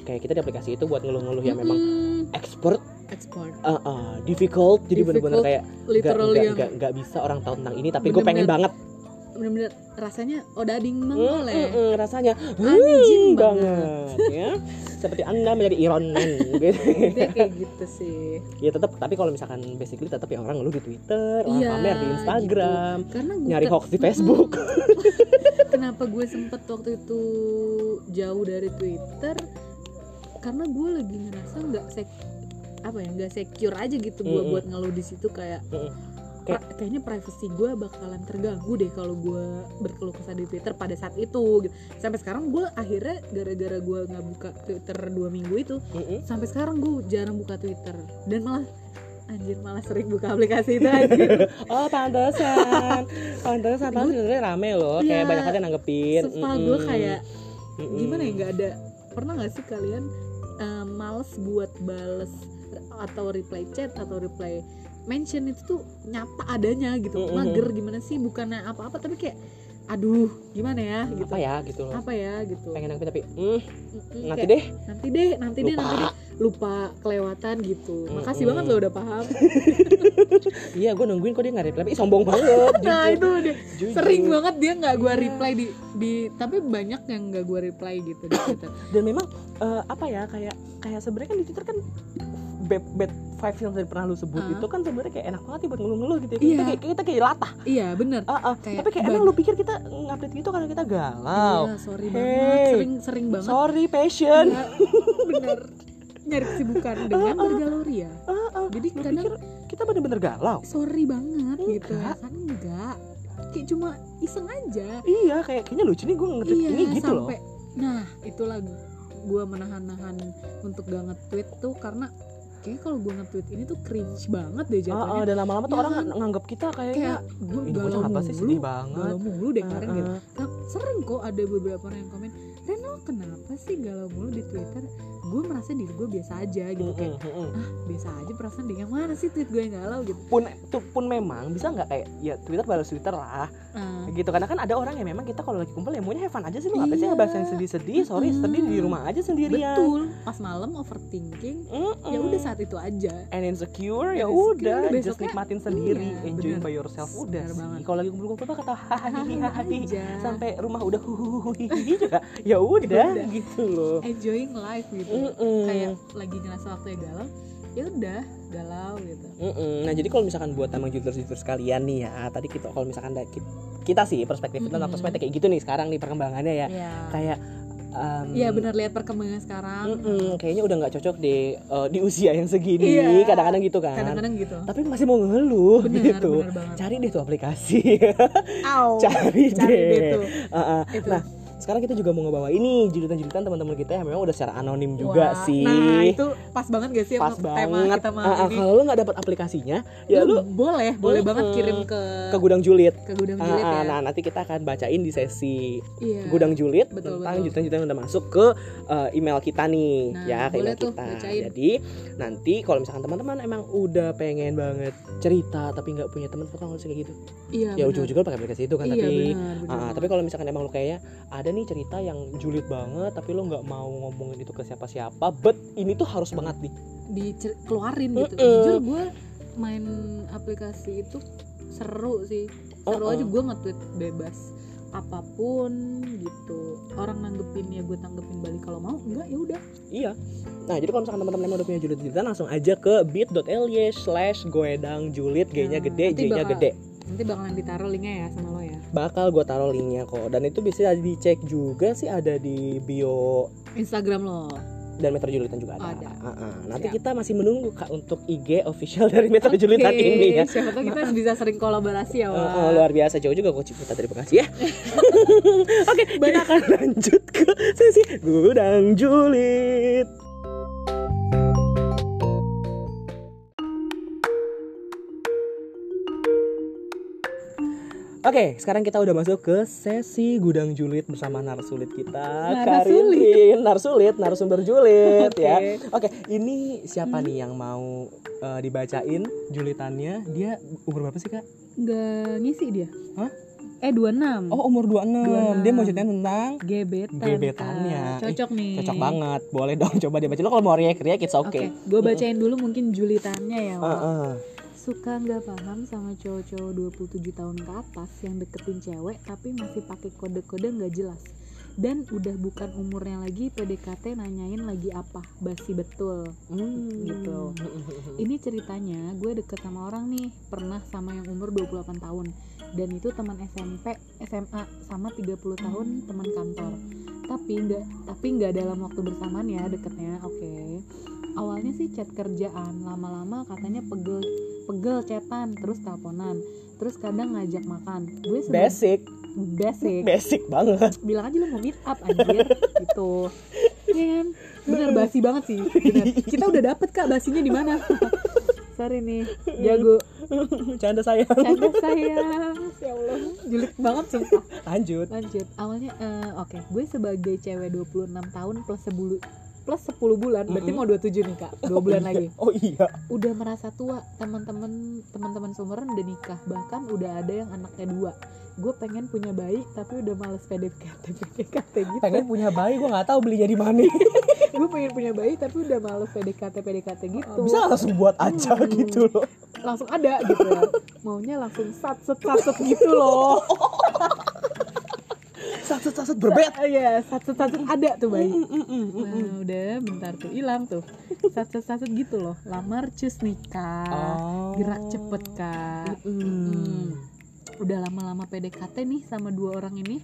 Kayak kita di aplikasi itu buat ngeluh-ngeluh yang memang Mm-mm. expert, export uh, uh, difficult, jadi bener-bener kayak nggak nggak nggak bisa orang tahu tentang ini, tapi gue pengen banget. Bener-bener rasanya odading Mm, mangoleh mm, mm, rasanya Anjing hmm, banget. ya. Seperti anda menjadi Iron Man [LAUGHS] gitu. Kayak gitu sih ya tetap, tapi kalau misalkan basically tetap ya orang ngeluh di Twitter, orang Iya, pamer di Instagram, karena gue nyari hoax di Facebook. [LAUGHS] kenapa gue sempet waktu itu jauh dari Twitter karena gue lagi ngerasa nggak sek apa ya nggak secure aja gitu gue Mm-mm. buat ngeluh di situ kayak Mm-mm. Pra- kayaknya privacy gue bakalan terganggu deh kalau gue berkeluh kesah di Twitter pada saat itu gitu. sampai sekarang gue akhirnya gara-gara gue nggak buka Twitter dua minggu itu Mm-mm. sampai sekarang gue jarang buka Twitter dan malah anjir malah sering buka aplikasi itu anjir [LAUGHS] Oh pantesan, pantesan padahal sebenarnya rame loh, kayak Iya. banyak hati nanggepin. Sumpah gue kayak gimana ya nggak ada pernah nggak sih kalian eh, males buat bales atau reply chat atau reply mention itu tuh nyata adanya gitu Mm-mm. mager gimana sih bukannya apa-apa tapi kayak aduh gimana ya gitu apa ya gitu loh. apa ya gitu Pengen nanti tapi, hmm, Mm-mm, nanti kayak, deh. nanti deh nanti deh nanti deh lupa kelewatan gitu makasih Mm-mm. banget lo udah paham [LAUGHS] Iya, gue nungguin kok dia nggak reply. Ih, sombong banget. [LAUGHS] nah itu dia Jujur. sering banget dia nggak gua reply di di tapi banyak yang nggak gua reply gitu di Twitter Dan memang eh, apa ya kayak kayak sebenarnya kan di Twitter kan bad bad vibes yang tadi pernah lu sebut Ah. itu kan sebenarnya kayak enak banget ya buat ngeluh-ngeluh gitu ya. Iya. Kita kayak kita kayak latah. iya bener Ah, ah. Kayak Tapi kayak emang lu pikir kita ngupdate gitu karena kita galau. Iya, sorry Hey. banget. Sering sering banget. Sorry passion. Ya, bener. Nyari kesibukan [LAUGHS] dengan bergaloria. Ah, ah. Jadi Lu kadang pikir kita bener-bener galau? sorry banget gitu ya Enggak. kan enggak. Kayak cuma iseng aja. Iya, kayak kayaknya lucu nih gue nge-tweet iya, ini gitu loh. sampai nah, itulah gua menahan-nahan untuk gak nge-tweet tuh karena kayaknya kalau gua nge-tweet ini tuh cringe banget deh Ah, ah, jatuhnya. dan lama-lama tuh Ya orang kan? nganggap kita kayaknya kayak gue galau apa sih mulu, sedih banget. galau mulu deh kemarin Ah, gitu. ah. Nah, sering kok ada beberapa orang yang komen Reno kenapa sih galau mulu di Twitter gue merasa diri gue biasa aja gitu kayak Mm, mm, mm. ah biasa aja perasaan dia yang mana sih tweet gue yang galau gitu Pun tuh pun memang bisa nggak kayak ya Twitter balas Twitter lah Ah, gitu karena kan ada orang yang memang kita kalau lagi kumpul ya maunya have fun aja sih lu ngapain sih Iya. ngebahas yang sedih-sedih sorry Mm. sedih di rumah aja sendirian betul pas malam overthinking Mm-mm. ya udah saat itu aja and insecure ya udah just nikmatin sendiri iya, enjoy bener. by yourself udah sih kalau lagi kumpul-kumpul tuh kata hahaha sampai rumah udah huhuhuhi juga ya udah gitu loh. Enjoying life gitu. Mm-mm. kayak lagi ngerasa waktunya galau ya udah galau gitu. Mm-mm. Nah jadi kalau misalkan buat emang juters-juters sekalian nih ya Tadi kita kalau misalkan da- ki- kita sih perspektif tentang Mm-mm. perspektif kayak gitu nih sekarang nih perkembangannya ya. Ya Kayak um, Iya benar lihat perkembangan sekarang. Mm-mm, Kayaknya udah nggak cocok di uh, di usia yang segini. Iya. Kadang-kadang gitu kan. Kadang-kadang gitu. Tapi masih mau ngeluh benar gitu. banget. Cari deh tuh aplikasi. [LAUGHS] Cari, cari deh, deh. tuh. Uh-uh. itu. Nah sekarang kita juga mau ngebawa ini julitan-julitan teman-teman kita yang memang udah secara anonim juga Wah, sih Nah itu pas banget gak sih pas sama tema banget kita Ah, malam ah, ini? kalau lu nggak dapat aplikasinya ya lu boleh, boleh banget Mm-mm. kirim ke ke gudang julid ke gudang Ah, julid ah, ya. nah nanti kita akan bacain di sesi Iya. gudang julid Betul, tentang betul. julitan-julitan yang udah masuk ke uh, email kita nih Nah, ya ke email tuh, kita bacain. jadi nanti kalau misalkan teman-teman emang udah pengen banget cerita tapi nggak punya teman kan harus kayak gitu Iya. ya ujung-ujungnya pakai aplikasi itu kan Iya, tapi benar, benar. Ah, tapi kalau misalkan emang lu kayaknya ada nih cerita yang julid banget tapi lu nggak mau ngomongin itu ke siapa-siapa but ini tuh harus banget nih dikeluarin gitu. Mm-mm. Jujur gue main aplikasi itu seru sih. Seru Uh-uh. aja gue nge-tweet bebas apa pun gitu. Orang nanggepin ya gue tanggepin balik kalau mau enggak ya udah. iya nah jadi kalau misalkan teman-teman udah punya julid julitan langsung aja ke bit.ly slash goedang julid g nya Nah, gede nanti j nya bakal- gede Nanti bakalan ditaruh linknya ya sama lo. Bakal gue taruh linknya kok dan itu bisa dicek juga sih ada di bio Instagram lo. dan Metro Julitan juga ada. Ada. Ah, ah. Nanti Siap. kita masih menunggu kak untuk IG official dari Metro Julitan Oke, ini ya. Siapa tahu kita bisa sering kolaborasi ya, Wak. eh, luar biasa jauh juga coach kita terima kasih ya. [LAUGHS] Oke, kita akan lanjut ke sesi gudang julid. Oke, sekarang kita udah masuk ke sesi gudang julid bersama narsulit kita, Narasulit. Karin, narsulit, narasumber julid Oke. ya. Oke, ini siapa nih yang mau eh, dibacain julitannya? Dia umur berapa sih kak? Nggak ngisi dia. Hah? Eh 26. Oh umur 26 26. Dia mau ceritain tentang gebetan. gebetannya. Kak. Cocok nih. Cocok banget Boleh dong [LAUGHS] coba dibaca Lo kalau mau riak-riak it's Oke, okay, gue bacain dulu mungkin julitannya ya. Ah, ah. Suka nggak paham sama cowok-cowok 27 tahun ke atas yang deketin cewek tapi masih pakai kode-kode nggak jelas. Dan udah bukan umurnya lagi PDKT nanyain lagi apa, basi betul. Hmm. Gitu. [LAUGHS] Ini ceritanya gue deket sama orang nih, pernah sama yang umur 28 tahun dan itu teman SMP, SMA sama 30 tahun teman kantor. Tapi nggak tapi nggak dalam waktu bersamaan ya deketnya. Oke. Awalnya sih chat kerjaan, lama-lama katanya pegel pegel chatan, terus teleponan, terus kadang ngajak makan. Gue sebagai Basic. Basic. Basic banget. Bilang aja lu mau meet up anjir gitu. Iya kan? Bener basi banget sih bener. kita udah dapet kak basinya di mana? [LAUGHS] Sorry nih jago. Canda sayang canda sayang ya Allah. Julid banget sumpah Lanjut. Lanjut. Awalnya eh, oke. Gue sebagai cewek 26 tahun plus sebulu plus 10 bulan berarti Mm-mm. mau 27 nih kak. Dua bulan lagi. Oh iya. Udah merasa tua teman-teman teman-teman seumuran udah nikah. Bahkan udah ada yang anaknya dua. Gue pengen punya bayi tapi udah males PDKT PDKT gitu. Pengen punya bayi Gue gak tahu belinya di mana. [LAUGHS] Gue pengen punya bayi tapi udah males PDKT PDKT gitu. Bisa nggak langsung buat aja Hmm. gitu loh. Langsung ada gitu ya maunya langsung sat set sat set gitu loh [LAUGHS] Saset saset berbet. Ah, iya sat set sat set ada tuh bayi Mm, mm, mm, mm, mm. nah udah bentar tuh hilang tuh. Sat set sat set gitu loh lamar cus nikah. Oh. gerak cepet kak. Mm. udah lama-lama PDKT nih sama dua orang ini.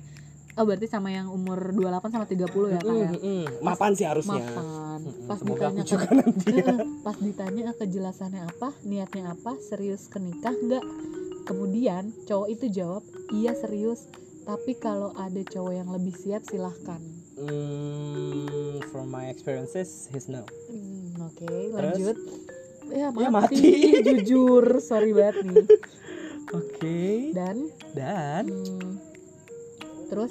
Oh berarti sama yang umur 28 sama 30 ya kak ya? Mm, mm. Mapan sih harusnya. Mapan. Pas Semoga ditanya ke- nanti ya. Pas ditanya kejelasannya apa niatnya apa serius ke nikah enggak kemudian cowok itu jawab iya serius tapi kalau ada cowok yang lebih siap silahkan. Mm, From my experiences He's no. Hmm, oke lanjut. Ya Ya, mati, mati. jujur sorry banget nih. Oke. Dan? Dan? Hmm, terus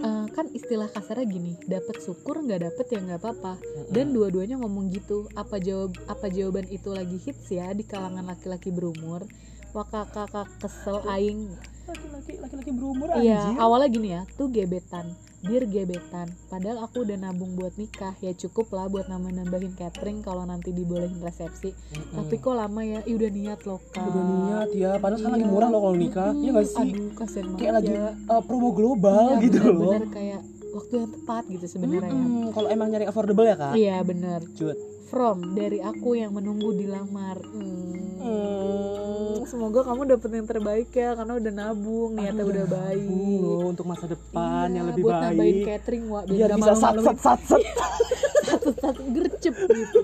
eh, kan istilah kasarnya gini dapat syukur nggak dapet ya nggak apa-apa. Dan dua-duanya ngomong gitu. Apa jawab apa jawaban itu lagi hits ya di kalangan laki-laki berumur? Waka kakak kesel aing laki-laki laki-laki berumur iya anjir. awalnya gini ya tuh gebetan dir gebetan padahal aku udah nabung buat nikah ya cukup lah buat nambah nambahin catering kalau nanti dibolehin resepsi Mm-mm. tapi kok lama ya Ih, udah niat loh kak udah niat ya padahal sekarang lagi Iya. murah loh kalau nikah Mm-mm. iya gak sih aduh kasian banget kayak lagi ya. uh, promo global Iya, gitu loh bener-bener kayak waktu yang tepat gitu sebenarnya ya. Mm-mm. kalau emang nyari affordable ya kak iya bener Cut. From dari aku yang menunggu dilamar. Hmm. Mm. semoga kamu dapet yang terbaik ya karena udah nabung niatnya Aduh, udah baik. loh untuk masa depan Iya, yang lebih buat nambahin baik. catering wak biar nggak bisa sat sat sat sat. [LAUGHS] Satu gercep gitu.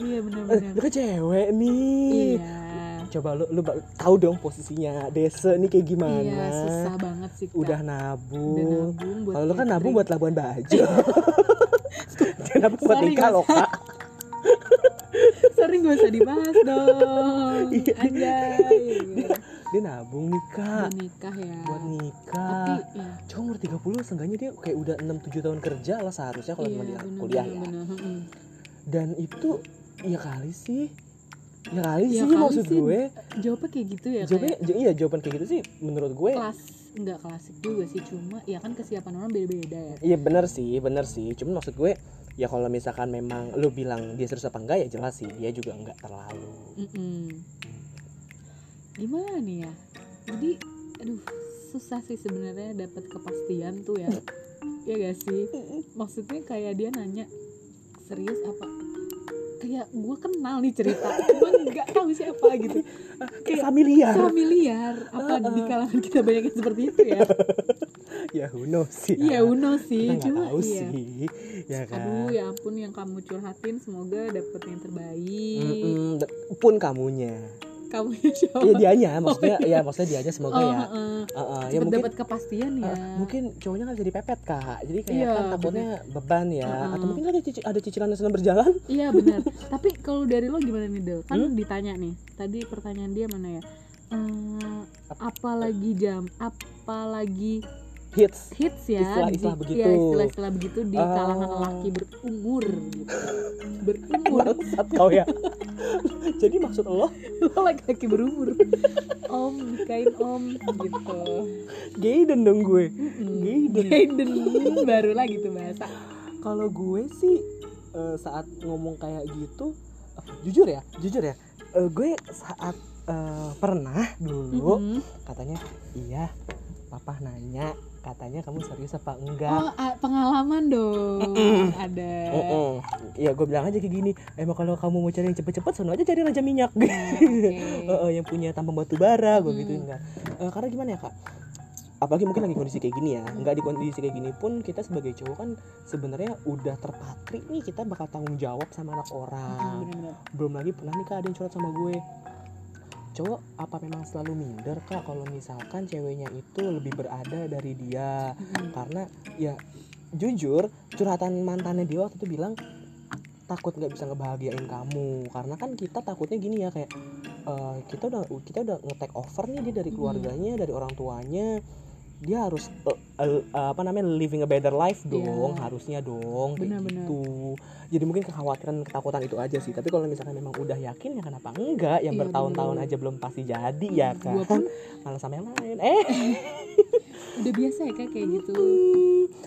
Iya benar-benar. Kan cewek nih. Iya. Coba lu lu tahu dong posisinya Desa nih kayak gimana. Iya susah banget sih Kak. udah Udah nabung buat kalau lu kan nabung buat Labuan Bajo. [LAUGHS] Nabung buat nikah loh kak sering gak usah dibahas dong. [LAUGHS] Iya. anjay. [LAUGHS] Dia nabung nih kak. Udah nikah ya. Buat tapi nikah ya, cowok umur 30 seenggaknya dia kayak udah 6-7 tahun kerja lah seharusnya kalau iya, dia kuliah ya. bener, dan itu ya kali sih. Ya kali Ya sih kali maksud sih, gue. Jawabnya kayak gitu ya jawabannya kayak iya jawaban kayak gitu sih menurut gue. Kelas nggak klasik juga sih cuma ya kan kesiapan orang beda-beda ya. Iya bener sih bener sih. Cuman maksud gue ya kalau misalkan memang lu bilang dia serius apa enggak ya jelas sih. Dia juga enggak terlalu. Mm-mm. gimana nih ya? Jadi aduh susah sih sebenarnya dapat kepastian tuh ya. [LAUGHS] Ya gak sih? Maksudnya kayak dia nanya serius apa? Kayak gue kenal nih cerita [LAUGHS] cuma nggak tahu siapa gitu. [LAUGHS] Kayak familiar. familiar apa di kalangan kita banyak yang seperti itu ya? Ya knows sih. Iya uno sih. Cuma tahu iya. sih ya kan aduh ya ampun yang kamu curhatin semoga dapet yang terbaik Mm-mm, d- pun kamunya kamu ya siapa ya dianya maksudnya ya maksudnya dianya semoga oh, ya heeh. Uh-uh, ya cepet mungkin dapat kepastian ya uh, mungkin cowoknya nggak bisa dipepet kak jadi kayak Iya, kan takutnya beban ya Uh-uh. atau mungkin ada cici- ada cicilan yang sedang berjalan Iya benar. [LAUGHS] Tapi kalau dari lo gimana nih Del? Kan Hmm? ditanya nih. Tadi pertanyaan dia mana ya? Eh, apalagi jam, apalagi hits hits ya? Istilah-istilah di- begitu. Iya, istilah-istilah begitu di Ah. kalangan lelaki berumur gitu. Berumur. [LAUGHS] bangsat kau ya jadi maksud lo Lo [LAUGHS] laki-laki berumur. om, nikahin om gitu. Gaiden dong gue Mm-mm. Gaiden. Gaiden. Baru lagi tuh bahasa. kalau gue sih eh, saat ngomong kayak gitu eh, jujur ya jujur ya eh, gue saat eh, pernah dulu Mm-mm. katanya iya papa nanya katanya kamu serius apa enggak Oh, pengalaman dong. Ada. Mm-mm. Iya gue bilang aja kayak gini Emang kalau kamu mau cari yang cepet-cepet Sono aja cari raja minyak Oke. [LAUGHS] Heeh, Yang punya tambang batu bara Gue Hmm. gituin kan Eh, Karena gimana ya kak Apalagi mungkin lagi kondisi kayak gini ya Nggak di kondisi kayak gini pun Kita sebagai cowok kan sebenarnya udah terpatri nih Kita bakal tanggung jawab sama anak Mm, orang bener-bener. Belum lagi pernah nih kak ada yang curhat sama gue Cowok apa memang selalu minder kak Kalau misalkan ceweknya itu lebih berada dari dia Mm-mm. karena ya jujur curhatan mantannya dia waktu itu bilang takut nggak bisa ngebahagiain kamu karena kan kita takutnya gini ya kayak eh, kita udah kita udah nge-take over nih dia dari Hmm. keluarganya dari orang tuanya dia harus eh, eh, apa namanya living a better life dong Iya. harusnya dong kayak Benar-benar. gitu. Jadi mungkin kekhawatiran ketakutan itu aja sih. Tapi kalau misalkan memang udah yakin ya kenapa enggak? Yang Iya, bertahun-tahun aja belum pasti jadi ya kan? Gua pun malah sama yang lain eh. [LAUGHS] Udah biasa ya kak kayak gitu.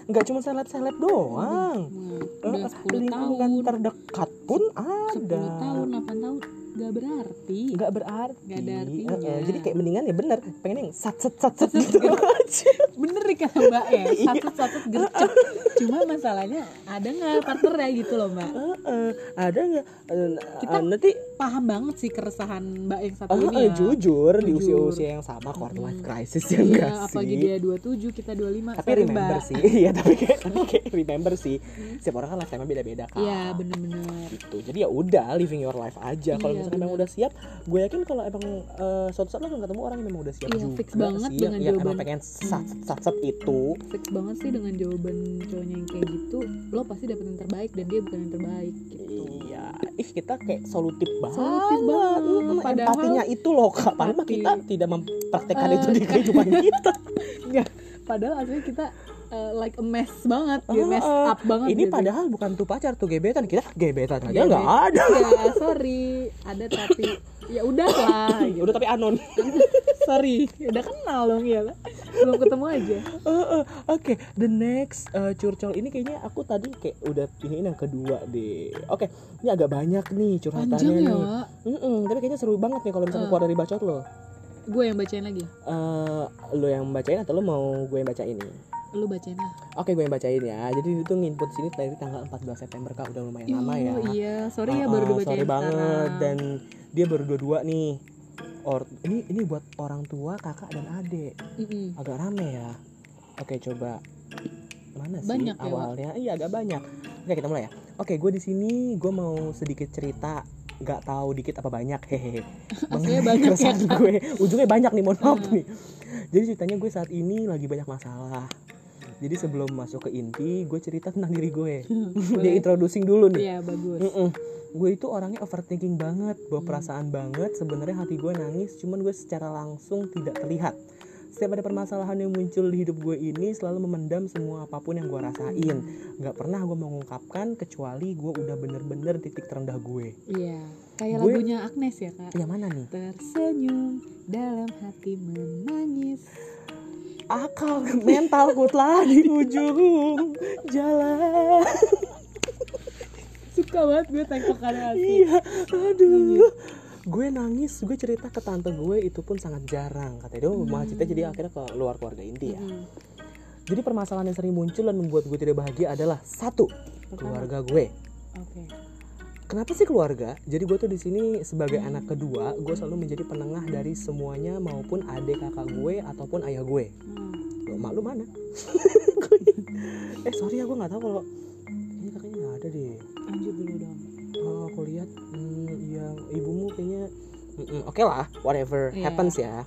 Nggak cuma seleb-seleb doang. Nah, udah Eh, 10 lingkungan tahun. terdekat pun 10 ada. tahun 8 tahun gak berarti. Nggak berarti. Nggak ada artinya. Eh, eh, jadi kayak mendingan ya bener pengen yang sat sat sat sat gitu aja. Bener nih kata mbak ya Iya. satu satu gercep. Cuma masalahnya ada nggak partner ya gitu loh mbak? Eh, eh, ada nggak? Eh, Kita- eh, nanti paham banget sih keresahan mbak yang satu eh, ini ya. jujur, di Jujur. usia usia yang sama quarter life Hmm. crisis ya Iya, enggak apalagi sih? dia 27 kita 25 tapi Sorry, remember mbak. sih. [LAUGHS] Iya tapi kayak tapi kayak remember sih. Setiap orang kan lifetime beda beda kan iya bener-bener. Gitu. Jadi ya udah living your life aja. Kalau Iya, misalnya bener. udah siap. Gue yakin kalau emang eh, suatu saat lo akan ketemu orang yang memang udah siap. Iya, juga fix banget sih dengan yang, yang emang jawaban. pengen sat sat sat itu. Fix banget sih dengan jawaban cowoknya yang kayak gitu. Lo pasti dapet yang terbaik dan dia bukan yang terbaik gitu. Iya. Ih kita kayak solutif banget Solutif banget. Mm, Padahal- empatinya itu loh kak. Padahal kita tidak mempraktekkan Eh, itu di kehidupan kita. [LAUGHS] Padahal aslinya kita uh, like a mess banget dia Ah, mess ah. up banget ini gitu. padahal bukan tuh pacar tuh gebetan kita gebetan aja Gebet. nggak ada ya sorry ada tapi ya udah lah [LAUGHS] gitu. udah tapi anon [LAUGHS] sorry udah kenal dong ya belum ketemu aja Eh, eh, Oke, the next eh, curcol ini kayaknya aku tadi kayak udah ini yang kedua deh. Oke, ini agak banyak nih curhatannya panjang ya nih. Wak. Mm-mm, tapi kayaknya seru banget nih kalau misalnya Eh. keluar dari bacot lo. gue yang bacain lagi Eh, lo yang bacain atau lo mau gue yang bacain nih? Lu bacain lah. Oke, gue yang bacain ya. Jadi itu nginput sini dari tanggal 14 September kak, udah lumayan lama ya. Iya. Sorry ya Ah, baru ah, dibacain sorry banget. sekarang. dan dia baru dua-dua nih. Or ini ini buat orang tua, kakak dan adik. Mm-mm. agak rame ya. Oke coba. Mana sih Banyak ya, awalnya? Iya agak banyak. Oke kita mulai ya. Oke gue di sini gue mau sedikit cerita. Nggak tahu dikit apa banyak. Hehehe. [LAUGHS] Mengenai banyak ya, keresahan gue. Ujungnya banyak nih mohon maaf Hmm. nih. Jadi ceritanya gue saat ini lagi banyak masalah jadi sebelum masuk ke inti gue cerita tentang diri gue [LAUGHS] dia Boleh. introducing dulu nih Iya bagus. Mm-mm. gue itu orangnya overthinking banget bawa Hmm. perasaan banget sebenarnya hati gue nangis cuman gue secara langsung tidak terlihat setiap ada permasalahan yang muncul di hidup gue ini selalu memendam semua apa pun yang gue rasain nggak pernah gue mengungkapkan kecuali gue udah bener-bener titik terendah gue Iya. Kayak Gue- lagunya Agnes ya kak. yang mana nih Tersenyum dalam hati menangis. Akal mentalku telah di ujung jalan Suka banget gue tengkokan hati. iya aduh gue nangis gue cerita ke tante gue itu pun sangat jarang katanya dia malah cerita jadi akhirnya ke luar keluarga inti ya Mm-mm. jadi permasalahan yang sering muncul dan membuat gue tidak bahagia adalah satu Pertama. keluarga gue Oke. Kenapa sih keluarga jadi gue tuh di sini sebagai anak kedua gue selalu menjadi penengah dari semuanya maupun adik kakak gue ataupun ayah gue Hmm. Loh, mak lu mana [LAUGHS] eh sorry ya gue nggak tahu kalau ini kakaknya nggak ada deh Lanjut dulu dong. Oh, aku lihat hmm, yang ibumu kayaknya mm-mm, oke lah whatever Iya. happens ya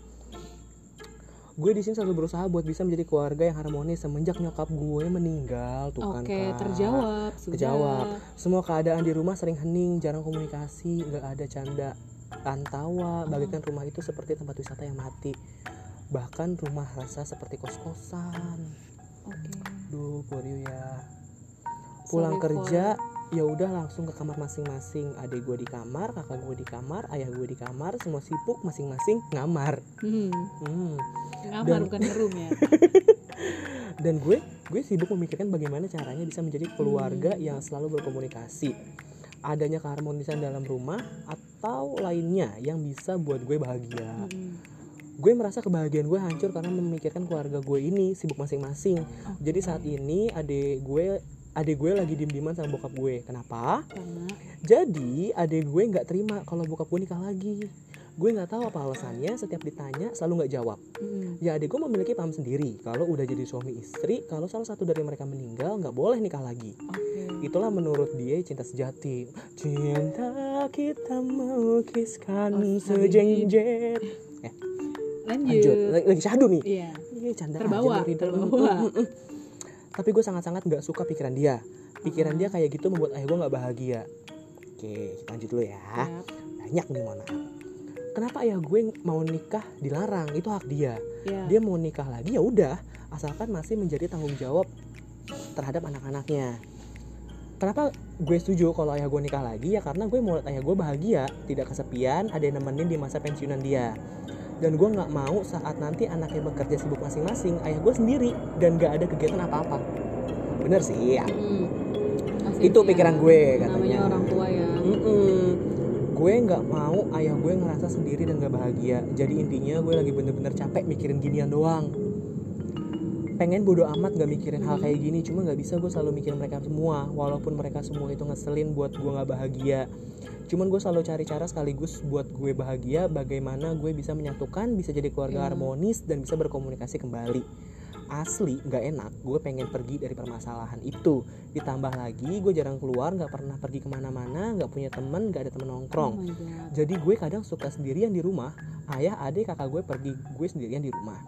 gue di sini selalu berusaha buat bisa menjadi keluarga yang harmonis semenjak nyokap gue meninggal tuh kan Oke, terjawab. Sudah. Terjawab. semua keadaan di rumah sering hening jarang komunikasi nggak ada canda tawa bagaikan rumah itu seperti tempat wisata yang mati bahkan rumah rasa seperti kos-kosan Oke. duh ya pulang Sorry kerja ya udah langsung ke kamar masing-masing adik gue di kamar kakak gue di kamar ayah gue di kamar semua sibuk masing-masing ngamar Hmm. Hmm. Ngamar Dan- bukan ngerum ya. [LAUGHS] dan gue gue sibuk memikirkan bagaimana caranya bisa menjadi keluarga Hmm. yang selalu berkomunikasi adanya keharmonisan dalam rumah atau lainnya yang bisa buat gue bahagia Mm-mm. gue merasa kebahagiaan gue hancur karena memikirkan keluarga gue ini sibuk masing-masing jadi saat ini adik gue adik gue lagi diem-dieman sama bokap gue kenapa Karena Jadi adik gue nggak terima kalau bokap gue nikah lagi. Gue nggak tahu apa alasannya. Setiap ditanya selalu nggak jawab. mm, Ya adik gue memiliki paham sendiri kalau udah jadi suami istri, kalau salah satu dari mereka meninggal nggak boleh nikah lagi. Oke. Itulah menurut dia cinta sejati. Cinta kita melukiskan Oh, sejenjet. Lanjut. Lanjut, lagi, syahdu nih. Iya. Iya canda Terbawa, aja, terbawa. Tapi gue sangat-sangat nggak suka pikiran dia. Pikiran dia kayak gitu membuat ayah gue nggak bahagia. Oke, kita lanjut dulu ya. Yap. banyak nih mohon maaf kenapa ayah gue mau nikah dilarang itu hak dia Iya. dia mau nikah lagi ya udah asalkan masih menjadi tanggung jawab terhadap anak-anaknya kenapa gue setuju kalau ayah gue nikah lagi ya karena gue mau lihat ayah gue bahagia tidak kesepian ada yang nemenin di masa pensiunan dia dan gue nggak mau saat nanti anaknya bekerja sibuk masing-masing ayah gue sendiri dan nggak ada kegiatan apa-apa bener sih ya Mm. Pasti Itu ya. pikiran gue Namanya katanya. orang tua ya. Mm-mm. gue nggak mau ayah gue ngerasa sendiri dan gak bahagia jadi intinya gue lagi bener-bener capek mikirin ginian doang pengen bodo amat gak mikirin hal kayak gini. Cuma nggak bisa gue selalu mikirin mereka semua. Walaupun mereka semua itu ngeselin buat gue nggak bahagia. Cuman gue selalu cari cara sekaligus buat gue bahagia bagaimana gue bisa menyatukan bisa jadi keluarga Iya. harmonis dan bisa berkomunikasi kembali. Asli nggak enak gue pengen pergi dari permasalahan itu. Ditambah lagi gue jarang keluar nggak pernah pergi ke mana-mana nggak punya temen nggak ada temen Oh nongkrong God. jadi gue kadang suka sendirian di rumah. Ayah adik kakak gue pergi gue sendirian di rumah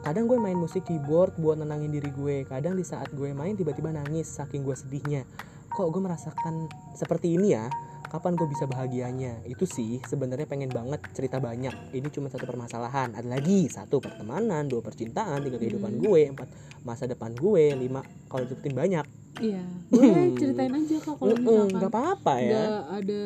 kadang gue main musik keyboard buat nenangin diri gue. Kadang di saat gue main tiba-tiba nangis saking gue sedihnya. Kok gue merasakan seperti ini ya? Kapan gue bisa bahagianya? Itu sih sebenarnya pengen banget cerita banyak. Ini cuma satu permasalahan. Ada lagi satu pertemanan dua percintaan tiga kehidupan Hmm. gue empat masa depan gue lima kalau disebutin banyak. Iya. Boleh ceritain aja kak kalau misalkan nggak apa-apa ya. ada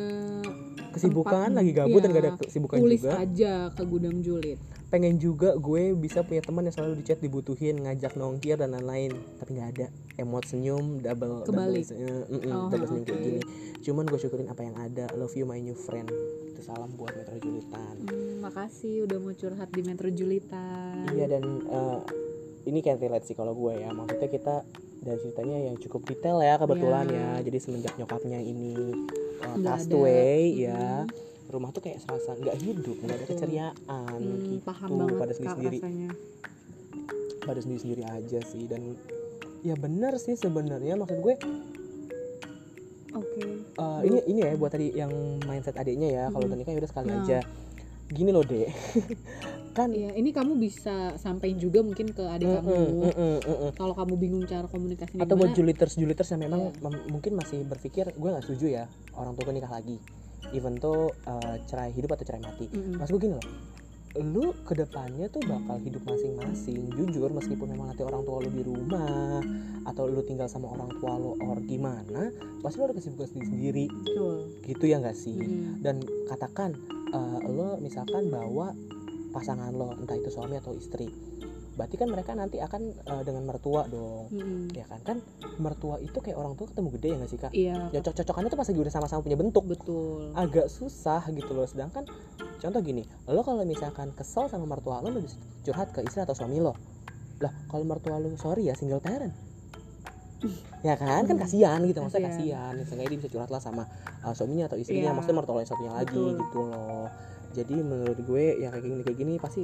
kesibukan tempat- lagi gabut dan iya, gak ada kesibukan tulis juga. aja ke gudang julid. Pengen juga gue bisa punya teman yang selalu di chat dibutuhin ngajak nongkir dan lain-lain. Tapi nggak ada. Emot senyum double Kebalik. double, eh, mm-mm, Oh, double senyum kayak gini. Cuman gue syukurin apa yang ada. Love you my new friend. Itu salam buat Metro Julitan. Hmm, makasih udah mau curhat di Metro Julitan. iya dan eh, ini kayak relate sih kalau gue ya. Maksudnya kita dari ceritanya yang cukup detail ya kebetulan Ya. ya. Jadi semenjak nyokapnya ini uh, passed away ya Mm-mm. Rumah tuh kayak serasa nggak hidup nggak ada keceriaan Hmm, gitu paham banget pada kak sendiri-sendiri rasanya. pada sendiri sendiri aja sih dan ya benar sih sebenarnya maksud gue oke Eh, ini ini ya buat tadi yang mindset adiknya ya kalau Mm-mm. nikah ya udah sekali Nah. aja gini loh dek [LAUGHS] kan Iya, ini kamu bisa sampein juga mungkin ke adik Mm-mm, kamu. mm-mm, mm-mm. Kalau kamu bingung cara komunikasinya atau buat juliters juliters yang memang Iya. mem- mungkin masih berpikir gue nggak setuju ya orang tua gue nikah lagi even tuh eh, cerai hidup atau cerai mati Mm-mm. mas gue gini loh lu ke depannya tuh bakal hidup masing-masing jujur meskipun memang nanti orang tua lu di rumah atau lu tinggal sama orang tua lu or gimana pasti lu ada kesibukan sendiri betul. gitu ya nggak sih Mm-mm. dan katakan eh, lo misalkan bawa pasangan lo entah itu suami atau istri berarti kan mereka nanti akan eh, dengan mertua dong Mm-mm. ya kan kan mertua itu kayak orang tua ketemu gede ya nggak sih kak Iya, ya cocok-cocokannya tuh pas lagi udah sama-sama punya bentuk betul. agak susah gitu loh sedangkan contoh gini lo kalau misalkan kesel sama mertua lo lo bisa curhat ke istri atau suami lo lah kalau mertua lo sorry ya single parent [LAUGHS] ya kan kan Hmm. kasihan gitu maksudnya Kasihan. misalnya dia bisa curhat lah sama uh, suaminya atau istrinya Iya. maksudnya mertua lo yang satunya lagi Betul. gitu loh jadi menurut gue ya kayak gini kayak gini pasti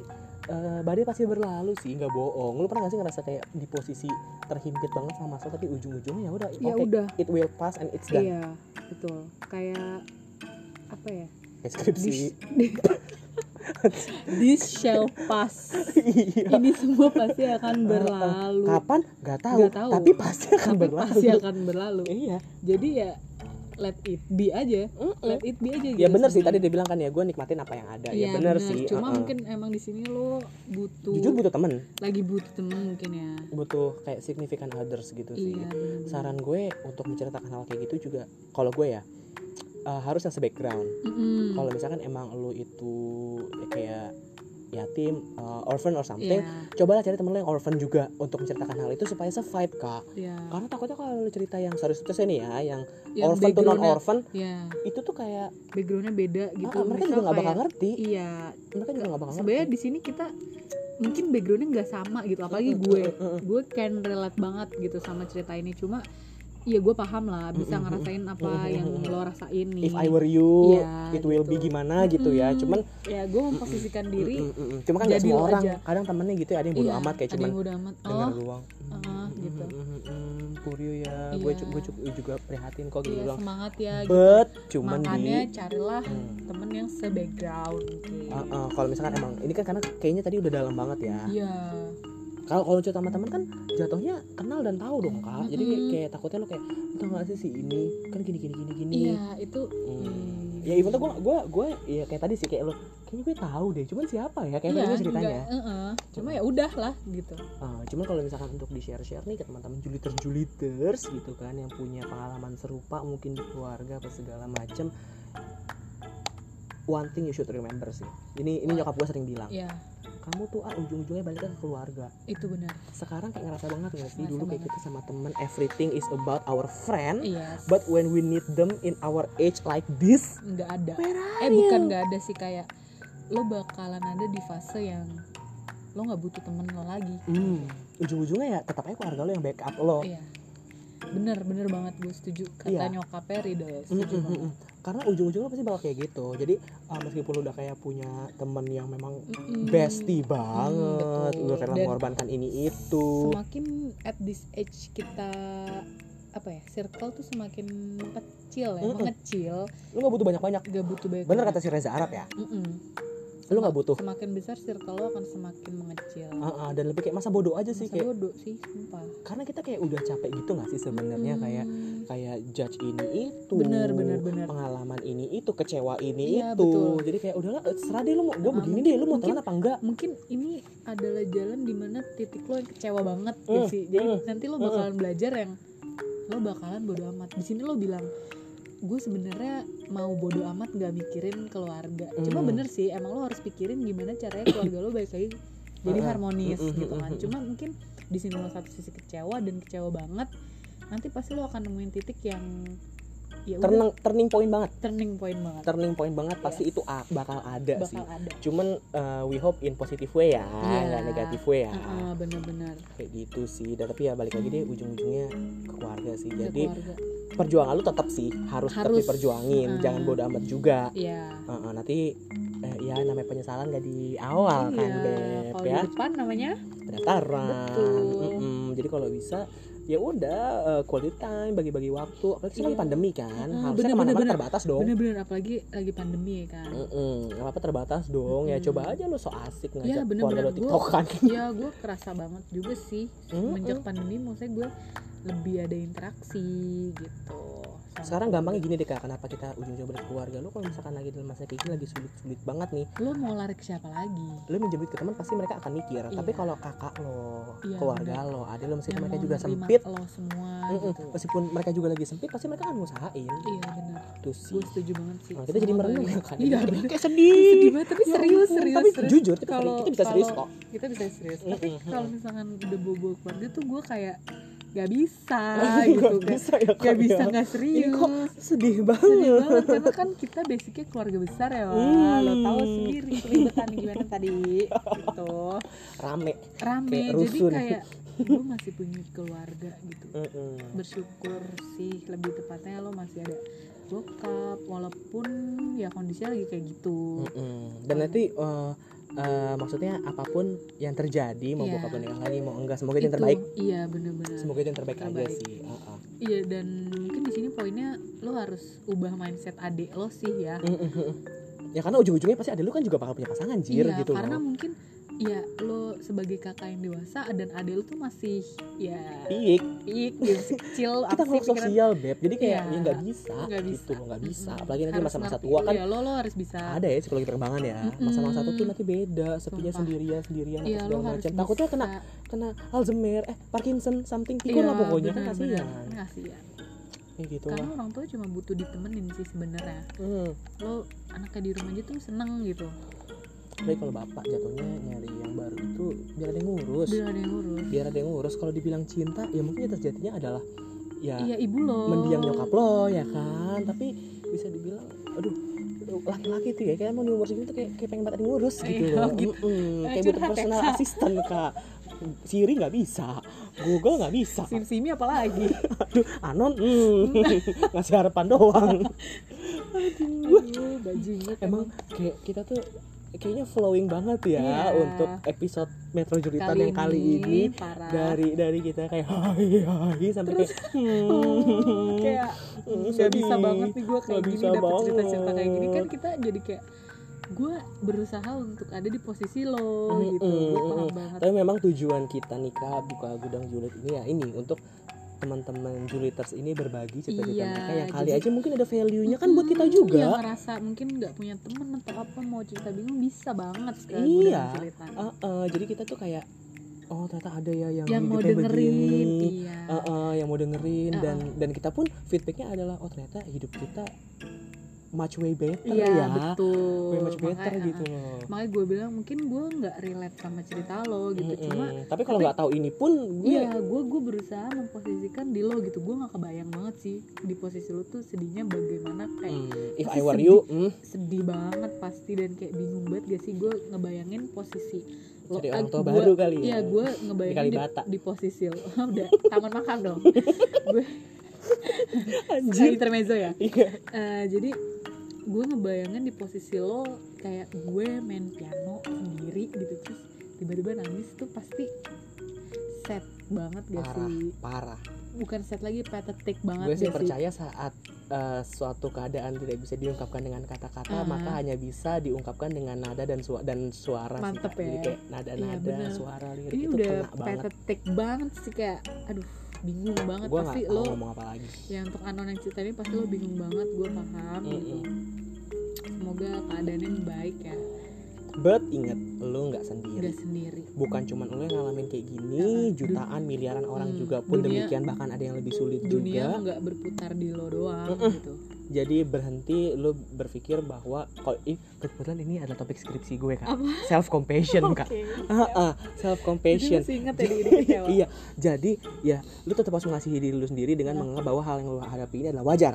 uh, badai pasti berlalu sih nggak bohong lu pernah gak sih ngerasa kayak di posisi terhimpit banget sama masalah tapi ujung-ujungnya ya udah Ya oke udah, it will pass and it's done iya, betul. Kayak apa ya? Kayak skripsi This, this [LAUGHS] shall pass. iya Ini semua pasti akan berlalu. kapan nggak tahu, Nggak tahu. tapi pasti akan Tapi berlalu pasti akan berlalu. iya Jadi ya let it be aja. Mm-mm. Let it be aja gitu. ya bener sih tadi dia bilang kan ya gue nikmatin apa yang ada ya Iya, bener, bener. sih Cuma uh-uh. mungkin emang di sini lo butuh jujur butuh temen lagi butuh temen mungkin ya. butuh kayak significant others gitu sih Iya, bener-bener. saran gue untuk menceritakan hal kayak gitu juga kalau gue ya uh, harus yang sebackground Mm-mm. kalau misalkan emang lu itu ya kayak yatim uh, orphan or something Iya, cobalah cari temen lo yang orphan juga untuk menceritakan hal itu supaya survive kak iya. karena takutnya kalau lu cerita yang serius itu nih ya yang Yang orphan tuh non orphan Ya, itu tuh kayak backgroundnya beda gitu. ah, mereka juga nggak bakal ngerti Iya, mereka juga nggak bakal sebenarnya di sini kita mungkin backgroundnya nggak sama gitu. Apalagi gue, gue can relate banget gitu sama cerita ini. Cuma, iya gue paham lah, bisa Mm, ngerasain apa mm, mm, yang lo rasain nih. if I were you Iya, it will be gitu. gimana gitu ya cuman ya gue memposisikan diri. mm, mm, mm. cuma kan jadi semua orang aja. kadang temennya gitu ya ada yang bodo iya, amat kayak cuman amat. dengar Oh, doang ah, gitu. Puryo ya Iya. gue gue juga prihatin kok gitu iya semangat ya. gitu. but cuman Makanya di carilah Hmm. temen yang se-background. gitu. Uh, uh, kalau misalkan emang ini kan karena kayaknya tadi udah dalam banget ya Iya. Kalau kalau cerita sama teman kan jatuhnya kenal dan tahu dong kak. Jadi kayak, kayak takutnya lo kayak tau gak sih si ini? Kan gini gini gini gini. Iya, itu Hmm. hmm. ya even tuh gue gue gue ya kayak tadi sih kayak lo kayaknya gue tahu deh cuman siapa ya? Kayak iya, ceritanya. enggak, eh-eh. cuma ya udah lah gitu. Ah, cuman kalau misalkan untuk di share share nih ke teman-teman juliters juliters gitu kan yang punya pengalaman serupa mungkin di keluarga apa segala macem one thing you should remember sih. Ini ini nyokap gue sering bilang. Ya kamu tuh ah ujung-ujungnya balik ke keluarga. Itu benar. Sekarang kayak ngerasa banget gak sih? Dulu kayak banget. kita sama temen everything is about our friend iya but when we need them in our age like this nggak ada. where eh bukan nggak ada sih kayak lo bakalan ada di fase yang lo nggak butuh temen lo lagi. Hmm, ujung-ujungnya ya tetap aja keluarga lo yang backup lo. Iya bener bener banget gue setuju kata Iya. nyokapnya Ridho Mm, setuju mm, mm, banget mm. karena ujung-ujungnya pasti bakal kayak gitu jadi uh, meskipun udah kayak punya temen yang memang Mm-mm. bestie banget betul. lu rela mengorbankan ini itu semakin at this age kita apa ya circle tuh semakin kecil ya Mm-mm. mengecil lu nggak butuh banyak-banyak gak butuh banyak bener kata si Reza Arab ya Mm-mm. Lu nggak butuh? Semakin besar circle lo akan semakin mengecil. Ah, ah, dan lebih kayak masa bodoh aja sih Masa kayak bodoh sih sumpah. Karena kita kayak udah capek gitu nggak sih sebenarnya? Kayak Hmm, kayak judge ini itu bener bener bener. pengalaman ini itu kecewa ini Iya, itu. betul. jadi kayak udahlah eh, serah deh lu mau gue Ah, begini mungkin- deh lu mau mungkin- apa enggak? mungkin ini adalah jalan di mana titik lo yang kecewa banget Mm, gitu sih. Jadi mm, nanti lo bakalan belajar yang lo bakalan bodo amat. Di sini lo bilang gue sebenarnya mau bodo amat nggak mikirin keluarga cuma Mm. bener sih emang lo harus pikirin gimana caranya keluarga lo baik lagi jadi Ah, ah. harmonis Mm, mm, gitu mm, kan cuma mungkin di sini lo satu sisi kecewa dan kecewa banget nanti pasti lo akan nemuin titik yang ya turning turning point banget. Turning point banget. Turning point banget pasti Yes. itu a- bakal ada sih. bakal ada. Cuman uh, we hope in positive way ya Iya. nggak negatif way ya. Heeh, bener-bener kayak gitu sih. Dan tapi ya balik lagi deh ujung-ujungnya ke keluarga sih. Ke jadi keluarga. perjuangan lu tetap sih harus, tetap Harus. diperjuangin. Ah. jangan bodo amat juga. Iya. Heeh, nanti eh, ya namanya penyesalan gak di awal kan Iya, beb ya. di depan namanya? Pendaftaran. Betul. Mm-mm. jadi kalau bisa ya udah eh, quality time bagi-bagi waktu. Apalagi sekarang Iya. pandemi kan. Ah, harusnya bener, ke mana-mana bener, bener. terbatas dong. Bener-bener apalagi lagi pandemi ya kan. Mm-mm, nggak apa-apa terbatas dong. Ya Mm-mm. coba aja lo so asik Iya, ngajak bener-bener. keluarga lo tiktokan [LAUGHS] ya gue kerasa banget juga sih. Semenjak pandemi maksudnya gue lebih ada interaksi gitu sekarang keluarga. gampangnya gini deh kak. Kenapa kita ujung-ujung berkeluarga lo kalau misalkan lagi dalam masa kayak gini lagi sulit-sulit banget nih. Lo mau lari ke siapa lagi? Lo minjem duit ke teman pasti mereka akan mikir tapi Iya. kalau kakak lo Iya, keluarga lo adik lo meskipun mereka juga sempit. lo semua Mm-mm, gitu. Meskipun mereka juga lagi sempit pasti mereka akan ngusahain. Iya benar tuh sih. Gue setuju banget sih. Nah, kita jadi merenung ya kan iya bener. kayak sedih. Sedih banget tapi Ya serius serius tapi serius. jujur kita, Kalau- kita bisa serius kok. kita bisa serius. Tapi kalau misalkan udah bobo keluarga tuh gue kayak gak bisa [LAUGHS] gitu kayak bisa ya gak Kak, bisa ya. nggak ini serius kok sedih sedih banget banget karena kan kita basicnya keluarga besar ya. Hmm. lo tahu sendiri keribetan gimana tadi gitu rame rame Kayak jadi rusun. kayak gue masih punya keluarga gitu Mm-mm. bersyukur sih lebih tepatnya lo masih ada bokap walaupun ya kondisinya lagi kayak gitu Mm-mm. dan nanti eh, eh, maksudnya apa pun yang terjadi mau bokap lo nikah lagi mau enggak semoga itu yang terbaik. iya bener-bener. Semoga itu yang terbaik, aja Terbaik. sih Uh-uh. iya dan mungkin di sini poinnya lo harus ubah mindset adik lo sih ya. Ya karena ujung-ujungnya pasti ada lu kan juga bakal punya pasangan jir iya gitu karena loh. mungkin ya lo sebagai kakak yang dewasa dan adik lo tuh masih ya Piik, pik dia masih kecil [LAUGHS] kita pikiran. sosial beb. Jadi kayak Iya. ya nggak bisa Nggak bisa. gitu nggak bisa. Apalagi nanti masa-masa tua kan Iya, lo lo harus bisa. ada ya psikologi perkembangan ya. Masa-masa tua tuh nanti beda sepinya sendirian sendirian Iya, lo segala harus macam. Takutnya kena kena Alzheimer eh Parkinson something pikun lah pokoknya kan Iya, kasihan. kayak gitu karena lah orang tua cuma butuh ditemenin sih sebenarnya. Hmm. lo anaknya di rumah aja tuh seneng gitu Tapi kalau bapak jatuhnya nyari yang baru itu biar ada yang ngurus. Biar ada yang ngurus. Biar ada yang ngurus. Kalau dibilang cinta ya mungkin ya terjadinya adalah ya iya ibu lo. mendiam nyokap lo ya kan? Tapi bisa dibilang aduh laki-laki tuh ya kayak mau di umur segini tuh kayak, kayak pengen banget yang ngurus gitu Iya, [LAUGHS] loh. gitu. Mm-mm, Eh, kayak butuh personal assistant kak. Siri nggak bisa Google nggak bisa sim simi apalagi aduh Anon [LAUGHS] hmm, ngasih harapan doang. [LAUGHS] Aduh bajingan emang kayak kita tuh kayaknya flowing banget ya Iya. untuk episode Metro Juritan yang kali ini parah. Dari dari kita kayak hai hai sampai kayak hmm, Oh, kayak Hmm, nggak bisa banget nih gue kayak gini dapet cerita-cerita kayak gini. Kan kita jadi kayak gue berusaha untuk ada di posisi lo Mm, gitu. Mm, gue mm, paham mm. banget. Tapi memang tujuan kita nikah buka gudang julid ini ya ini untuk teman-teman juliters ini berbagi cerita-cerita Iya, mereka yang kali jadi- aja mungkin ada value-nya kan buat kita Hmm, juga yang ngerasa mungkin nggak punya temen atau apa mau cerita bingung bisa banget Iya. Uh, uh, jadi kita tuh kayak oh ternyata ada ya yang, yang mau dengerin begini. iya Uh, uh, yang mau dengerin Uh, dan dan kita pun feedbacknya adalah oh ternyata hidup kita much way better iya ya betul way much better Makanya, gitu loh makanya gue bilang mungkin gue nggak relate sama cerita lo gitu Mm-mm. cuma tapi kalau nggak tahu ini pun gue Iya, gue gue berusaha memposisikan di lo gitu. Gue nggak kebayang banget sih di posisi lo tuh sedihnya bagaimana kayak hmm, if I were sedih. you hmm, sedih banget pasti dan kayak bingung banget gak sih gue ngebayangin posisi lo. jadi eh, orang tua gua- baru kali ya Iya, gue ngebayangin di, Kalibata. di posisi lo. [LAUGHS] Udah taman makan dong. [LAUGHS] gue anjir intermezzo ya. iya Eh, jadi gue ngebayangin di posisi lo kayak gue main piano sendiri gitu terus tiba-tiba nangis tuh pasti sad banget gak parah sih? parah bukan set lagi patetik banget gue sih sih percaya saat eh, suatu keadaan tidak bisa diungkapkan dengan kata-kata Ah. maka hanya bisa diungkapkan dengan nada dan suara dan suara sih, Mantep jadi ya. kayak nada-nada bener. suara lirik ini itu udah kena banget patetik banget sih kayak aduh bingung banget gue pasti lo ngomong apa lagi. ya untuk anon yang cerita ini pasti lo bingung banget gue paham. Gitu Mm-mm. semoga keadaannya baik ya. But inget lu nggak sendiri. Udah sendiri. Bukan cuma lu yang ngalamin kayak gini Ah, jutaan miliaran orang Hmm, juga pun dunia- demikian bahkan ada yang lebih sulit dunia juga. nggak berputar di lo doang Mm-mm. gitu jadi berhenti lu berpikir bahwa kok ih kebetulan ini adalah topik skripsi gue kak. Apa? self compassion kak self compassion Jadi masih inget ya diri iya. Jadi ya lu tetap harus mengasihi diri lu sendiri dengan Ah. menganggap bahwa hal yang lu hadapi ini adalah wajar.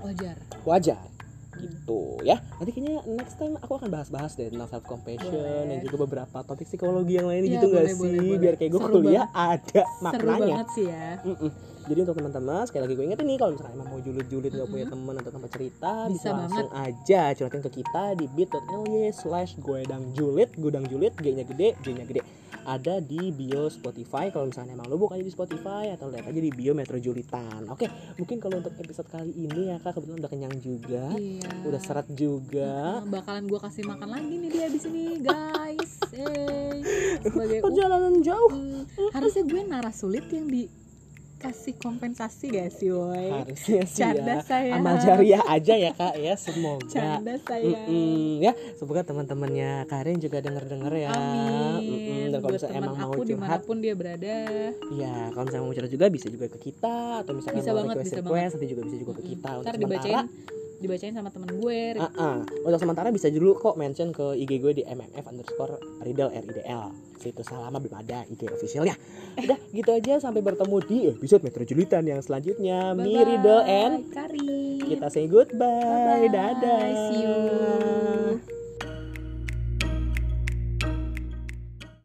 Wajar. Wajar. Gitu ya. Nanti kayaknya next time aku akan bahas-bahas deh tentang self compassion Boleh. dan juga beberapa topik psikologi yang lain Iya, gitu nggak boleh, sih? boleh, boleh. biar kayak gue Seru kuliah ada Seru maknanya. banget sih ya. Mm-mm. Jadi untuk teman-teman sekali lagi gue ingetin nih kalau misalkan emang mau julid-julid nggak punya Mm-mm. teman atau tempat cerita Bisa bisa, langsung banget. aja curhatin ke kita di bit.ly slash gudang julid gudang julid g nya gede j nya gede ada di bio Spotify kalau misalnya emang lo buka aja di Spotify atau lihat aja di bio Metro Julitan oke mungkin kalau untuk episode kali ini ya kak kebetulan udah kenyang juga Iya. udah seret juga Nah, bakalan gue kasih makan lagi nih dia di sini guys. Eh, [LAUGHS] sebagai perjalanan jauh Hmm, harusnya gue naras sulit yang dikasih kompensasi gak sih woi harusnya sih canda ya. saya amal jariah aja ya kak ya semoga. Canda saya Mm-mm, ya. Semoga teman-temannya Karin juga denger-denger ya. Mm-mm, amin dan kalau misalnya emang mau curhat di mana pun dia berada. Ya kalau misalnya mau curhat juga bisa juga ke kita atau misalnya Bisa mau banget, request bisa request nanti juga bisa juga ke kita ntar untuk dibacain. sementara dibacain sama temen gue ah, ah. untuk sementara bisa dulu kok mention ke IG gue di mmf underscore ridel ridl situ selama belum ada IG officialnya udah gitu aja sampai bertemu di episode Metro Julitan yang selanjutnya Bye-bye. me Ridel and Karin kita say goodbye Bye-bye. dadah See you.